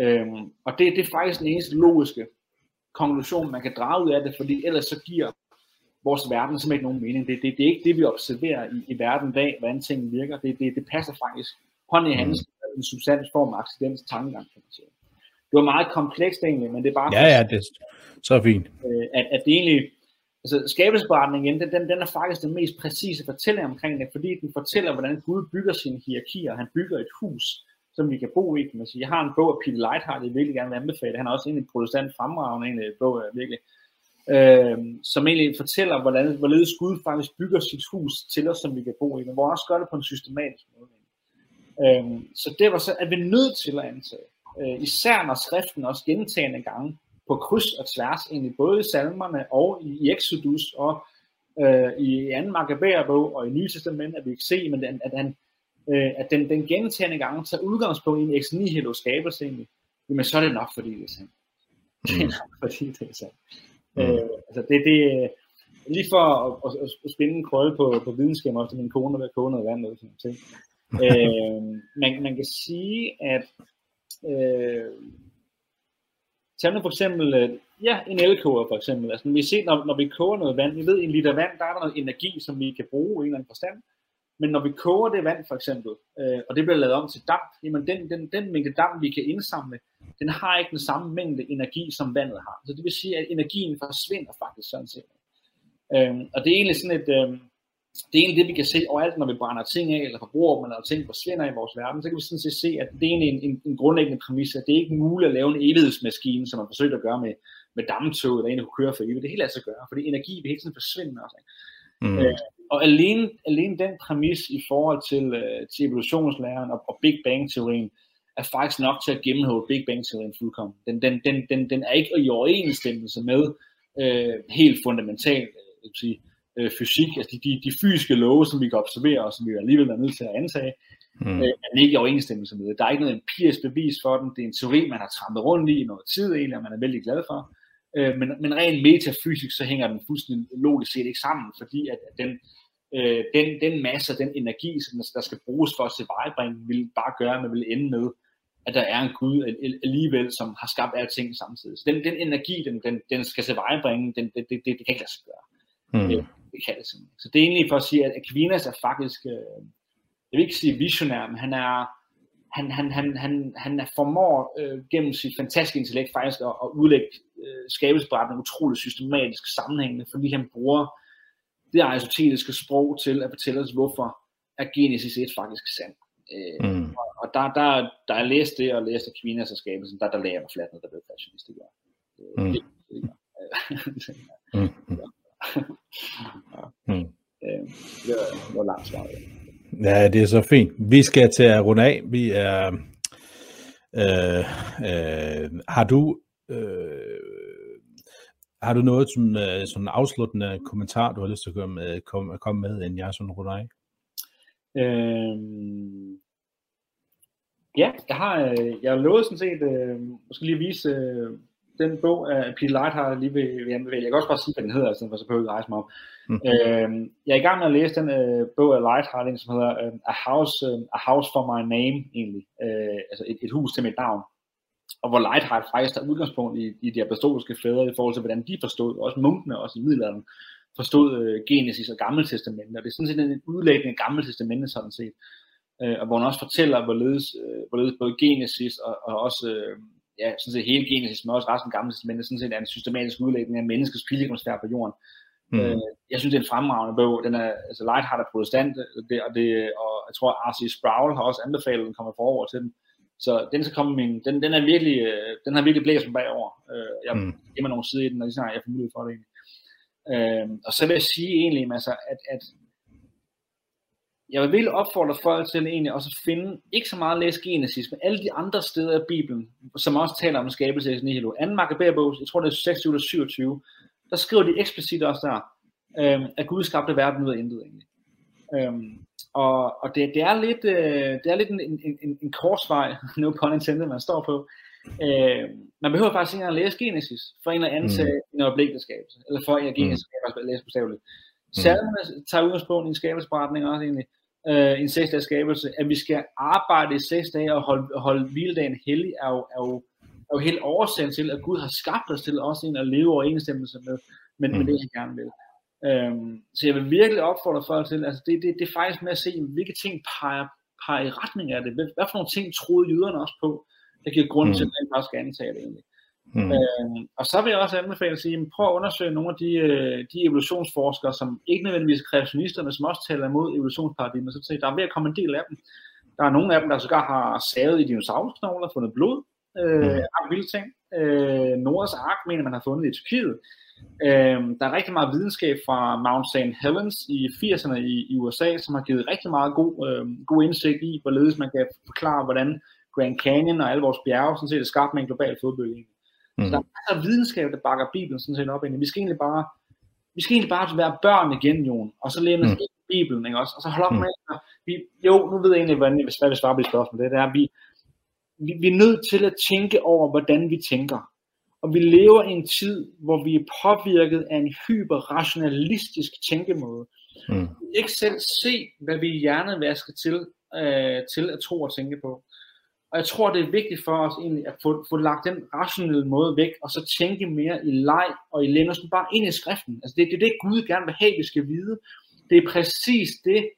S2: Øhm, og det, det er faktisk den eneste logiske konklusion, man kan drage ud af det, fordi ellers så giver vores verden simpelthen ikke nogen mening. Det, det, det er ikke det, vi observerer i, i verden dag, hvordan tingene virker. Det, det, det passer faktisk hånd i hånd mm. en substansform accidens tankegang, kan man sige. Det var meget komplekst egentlig, men det er bare...
S1: Ja, ja, det, så fint.
S2: Øh, at, at det egentlig, altså skabelsesberetningen igen, den, den er faktisk den mest præcise fortælling omkring det, fordi den fortæller, hvordan Gud bygger sine hierarkier. Han bygger et hus, som vi kan bo i, kan man sige. Jeg har en bog af Peter Lightheart, jeg virkelig gerne vil anbefale. Han er også en protestant fremragende en bog, øh, virkelig. Øh, som egentlig fortæller, hvordan, hvorledes Gud faktisk bygger sit hus til os, som vi kan bo i, men hvor også gør det på en systematisk måde. Øh, så det var så, at vi er nødt til at antage, øh, især når skriften også gentagende gange på kryds og tværs, egentlig både i salmerne og i, Exodus og øh, i anden Maccabæerbog og i Nye Testament, at vi kan se, men at, at, han, øh, at den, den gentagende gang tager udgangspunkt i en ex nihilo skabelse egentlig. jamen så er det nok, fordi det er sandt. Det er nok, fordi det er sandt. Mm. Øh, altså det, det, lige for at, at, at spinde en krølle på, på videnskab, også min kone der koge noget vand og sådan ting. <laughs> øh, man, man kan sige, at øh, tag nu for eksempel, øh, ja, en elkoger for eksempel. Altså, vi ser, når, når vi koger noget vand, vi ved, en liter vand, der er der noget energi, som vi kan bruge i en eller anden forstand. Men når vi koger det vand for eksempel, øh, og det bliver lavet om til damp, jamen den, den, den mængde damp, vi kan indsamle, den har ikke den samme mængde energi, som vandet har. Så det vil sige, at energien forsvinder faktisk sådan set. Øh, og det er egentlig sådan et, øh, det er egentlig det, vi kan se overalt, når vi brænder ting af, eller forbruger dem, eller ting forsvinder i vores verden, så kan vi sådan set se, at det er egentlig en, en, en grundlæggende præmis, at det er ikke muligt at lave en evighedsmaskine, som man forsøger at gøre med, med dammtog, eller en, der kunne køre for evigt. Det er helt altså gøre, fordi energi vil hele tiden forsvinde også. Mm. Øh, og alene, alene den præmis i forhold til, øh, til evolutionslæren og, og Big Bang-teorien, er faktisk nok til at gennemhåbe Big Bang-teorien fuldkommen. Den, den, den, den, den er ikke i overensstemmelse med øh, helt fundamentalt øh, sige, øh, fysik, altså de, de, de fysiske love, som vi kan observere, og som vi alligevel er nødt til at antage, mm. øh, er ikke i overensstemmelse med det. Der er ikke noget empirisk bevis for den. Det er en teori, man har trampet rundt i i noget tid egentlig, og man er vældig glad for. Øh, men, men rent metafysisk, så hænger den fuldstændig logisk set ikke sammen, fordi at, at den, øh, den, den masse, den energi, som der skal bruges for at tilvejebringe, vil bare gøre, at man vil ende med at der er en Gud alligevel, som har skabt alting samtidig. Så den, den energi, den, den, den skal tilvejebringe, den, det, det, det, det kan ikke lade sig gøre. Mm. Det, kan det simpelthen. Så det er egentlig for at sige, at Aquinas er faktisk, øh, jeg vil ikke sige visionær, men han er, han, han, han, han, han er formår øh, gennem sit fantastiske intellekt faktisk at, at udlægge øh, skabelsesberetningen utroligt systematisk sammenhængende, fordi han bruger det aristoteliske sprog til at fortælle os, hvorfor er Genesis 1 faktisk sandt. Øh, mm. Og, og der, der, der er læst det, og læst Aquinas og skabelsen, der, der lagde jeg mig fladt ned, der blev fashionist, det gør. Øh, mm. Det, det gør. mm. Ja. <laughs> mm. Øh, det var, var langt svar.
S1: Ja, det er så fint. Vi skal til at runde af. Vi er... Øh, øh, har du... Øh, har du noget som øh, sådan afsluttende kommentar, du har lyst til at komme med, komme, komme med inden jeg sådan runder af?
S2: Øhm, ja, jeg har, øh, jeg har lovet sådan set, øh, måske lige vise øh, den bog af Peter Lightheart, lige vil, vil anbefale. Jeg kan også bare sige, hvad den hedder, for så behøver jeg ikke rejse mig op. Mm. Øhm, jeg er i gang med at læse den øh, bog af Lightheart, som hedder øh, A, House, øh, A House for My Name, egentlig. Øh, altså et, et hus til mit navn. Og hvor Lightheart faktisk tager udgangspunkt i, i de apostoliske fædre i forhold til, hvordan de forstod, også munkene, også i middelalderen, forstod øh, Genesis og Gamle Testament, og det er sådan set en udlægning af Gamle Testamente sådan set, øh, og hvor han også fortæller, hvorledes, øh, hvorledes både Genesis og, og også øh, ja, sådan set hele Genesis, men også resten af Gamle Testament, sådan set er en systematisk udlægning af menneskets pilgrimsfærd på jorden. Mm. Øh, jeg synes, det er en fremragende bog. Den er, altså Lightheart er protestant, det, og, det, og jeg tror, R.C. Sproul har også anbefalet, at den kommer forover til den. Så den skal komme min, den, den er virkelig, øh, den har virkelig blæst mig bagover. Øh, jeg mm. giver mig nogle sider i den, og lige snart jeg får mulighed for det egentlig. Øh, og så vil jeg sige egentlig, altså, at, at jeg vil virkelig opfordre folk til egentlig også at finde, ikke så meget at læse Genesis, men alle de andre steder i Bibelen, som også taler om skabelse i nihilo. Anden Makkabærbog, jeg tror det er 26 eller 27, der skriver de eksplicit også der, øh, at Gud skabte verden ud af intet egentlig. Øhm, og og det, det, er lidt, øh, det er lidt en, en, en, en korsvej, <laughs> no pun intended, man står på. Øh, man behøver faktisk ikke engang at læse Genesis, for en eller anden mm. en øjeblikkelig skabelse, eller for en Genesis mm. at læse bogstaveligt. Mm. Salmene tager udgangspunkt i en skabelsesberetning også egentlig, øh, en seks dages skabelse, at vi skal arbejde i seks dage og holde, holde hviledagen hellig, er jo, er jo, er jo helt oversendt til, at Gud har skabt os til også en at leve overensstemmelse med, med, mm. med det, han gerne vil. Øhm, så jeg vil virkelig opfordre folk til, altså det, det, det er faktisk med at se, hvilke ting peger, peger i retning af det. Hvad for nogle ting troede jyderne også på? det giver grund mm. til, at man bare skal antage det egentlig. Mm. Øh, og så vil jeg også anbefale at sige, prøv at undersøge nogle af de, øh, de evolutionsforskere, som ikke nødvendigvis er kreationister, men som også taler imod evolutionsparadigmer. Så der er ved at komme en del af dem. Der er nogle af dem, der sågar har savet i dinosaurusknogler, fundet blod, øh, mm. vilde ting. Øh, Noras ark mener man har fundet i Tyrkiet. Øh, der er rigtig meget videnskab fra Mount St. Helens i 80'erne i, i USA, som har givet rigtig meget god, øh, god indsigt i, hvorledes man kan forklare, hvordan Grand Canyon og alle vores bjerge sådan set er skabt med en global flodbølge. Mm. Så der er masser af videnskab, der bakker Bibelen sådan set op ind. Vi skal egentlig bare, vi skal egentlig bare være børn igen, Jon, og så læne os mm. Bibelen, ikke også? Og så holde op mm. med, at vi, jo, nu ved jeg egentlig, hvordan, hvis jeg vil svare på det spørgsmål, det er, at vi, vi, vi er nødt til at tænke over, hvordan vi tænker. Og vi lever i en tid, hvor vi er påvirket af en hyperrationalistisk tænkemåde. Mm. Vi kan ikke selv se, hvad vi hjernevasker til, øh, til at tro og tænke på. Og jeg tror, det er vigtigt for os egentlig at få, få lagt den rationelle måde væk, og så tænke mere i leg og i længere bare ind i skriften. Altså det, det er det, Gud gerne vil have, vi skal vide. Det er præcis det,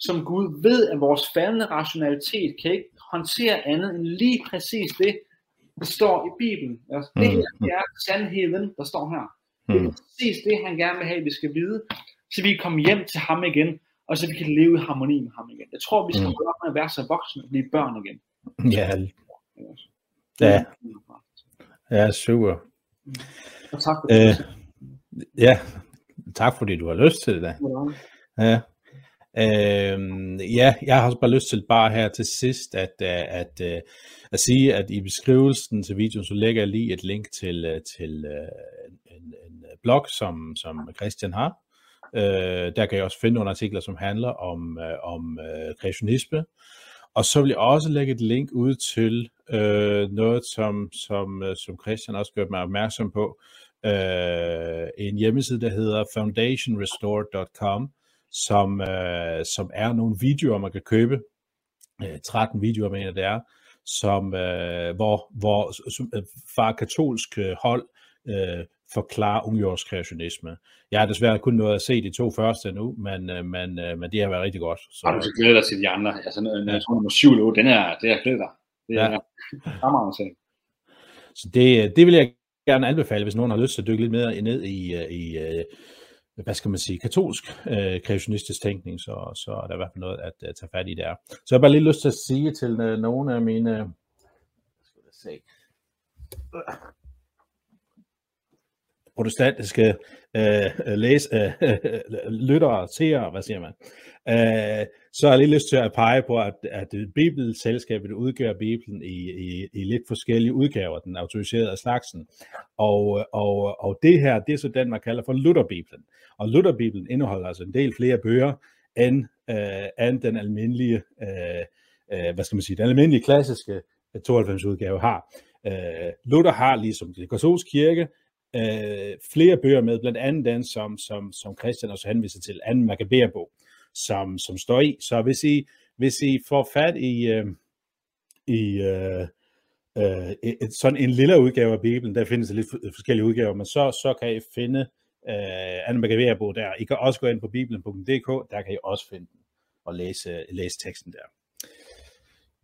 S2: som Gud ved, at vores faldende rationalitet kan ikke håndtere andet end lige præcis det, der står i Bibelen. Altså, det her det er sandheden, der står her. Det er præcis det, han gerne vil have, vi skal vide, så vi kan komme hjem til ham igen, og så vi kan leve i harmoni med ham igen. Jeg tror, vi skal mm. gøre med at være så voksne og blive børn igen.
S1: Ja. Ja. Ja, super.
S2: Og tak for det. Øh,
S1: ja, tak fordi du har lyst til det. Ja. Øhm, ja, jeg har også bare lyst til bare her til sidst at, øh, at, at, øh, at sige, at i beskrivelsen til videoen, så lægger jeg lige et link til, øh, til en, en blog, som, som Christian har. Øh, der kan jeg også finde nogle artikler, som handler om, om kreationisme. Og så vil jeg også lægge et link ud til øh, noget, som, som, øh, som Christian også gør mig opmærksom på. Øh, en hjemmeside, der hedder foundationrestore.com, som, øh, som er nogle videoer, man kan købe. Øh, 13 videoer, mener det er, som, øh, hvor, hvor som, øh, fra katolsk øh, hold øh, forklarer ungjords kreationisme. Jeg har desværre kun noget at se de to første nu, men, øh, men, øh, men det har været rigtig godt.
S3: Så... Og du skal glæde dig til de andre. Altså, jeg tror, nummer 7 eller 8, den er, det er glæder dig. Det er ja.
S1: Så det, det vil jeg gerne anbefale, hvis nogen har lyst til at dykke lidt mere ned i, øh, i hvad skal man sige, katolsk øh, kreationistisk tænkning, så, så er der i hvert fald noget at, at tage fat i der. Så jeg har bare lige lyst til at sige til øh, nogle af mine skal jeg se, protestantiske øh, øh læs, øh, øh, øh, lyttere, seere, hvad siger man, øh, så har jeg lige lyst til at pege på, at, at Bibelselskabet udgør Bibelen i, i, i lidt forskellige udgaver, den autoriserede af slagsen. Og, og, og det her, det er så den, man kalder for Lutherbibelen. Og Lutherbibelen indeholder altså en del flere bøger, end, øh, end den almindelige, øh, øh, hvad skal man sige, den almindelige klassiske 92 udgave har. Øh, Luther har, ligesom den katolske kirke, øh, flere bøger med, blandt andet den, som, som, som Christian også henviser til, anden Maccabæerbog, som, som står i. Så hvis I, hvis I får fat i, øh, i øh, øh, et, sådan en lille udgave af Bibelen, der findes lidt forskellige udgaver, men så, så kan I finde øh, anden Maccabæerbog der. I kan også gå ind på bibelen.dk, der kan I også finde den og læse, læse teksten der.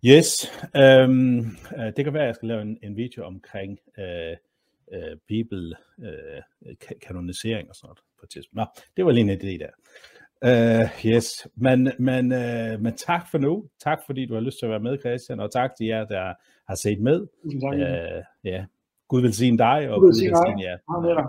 S1: Yes, øhm, øh, det kan være, at jeg skal lave en, en video omkring øh, øh, bibel øh, og sådan noget på et tidspunkt. Nå, det var lige en idé der. Uh, yes, men, men, uh, men tak for nu. Tak fordi du har lyst til at være med, Christian, og tak til jer, der har set med.
S2: Tak. Uh,
S1: ja. Gud vil sige dig, og
S2: Gud vil sige jer. Ja.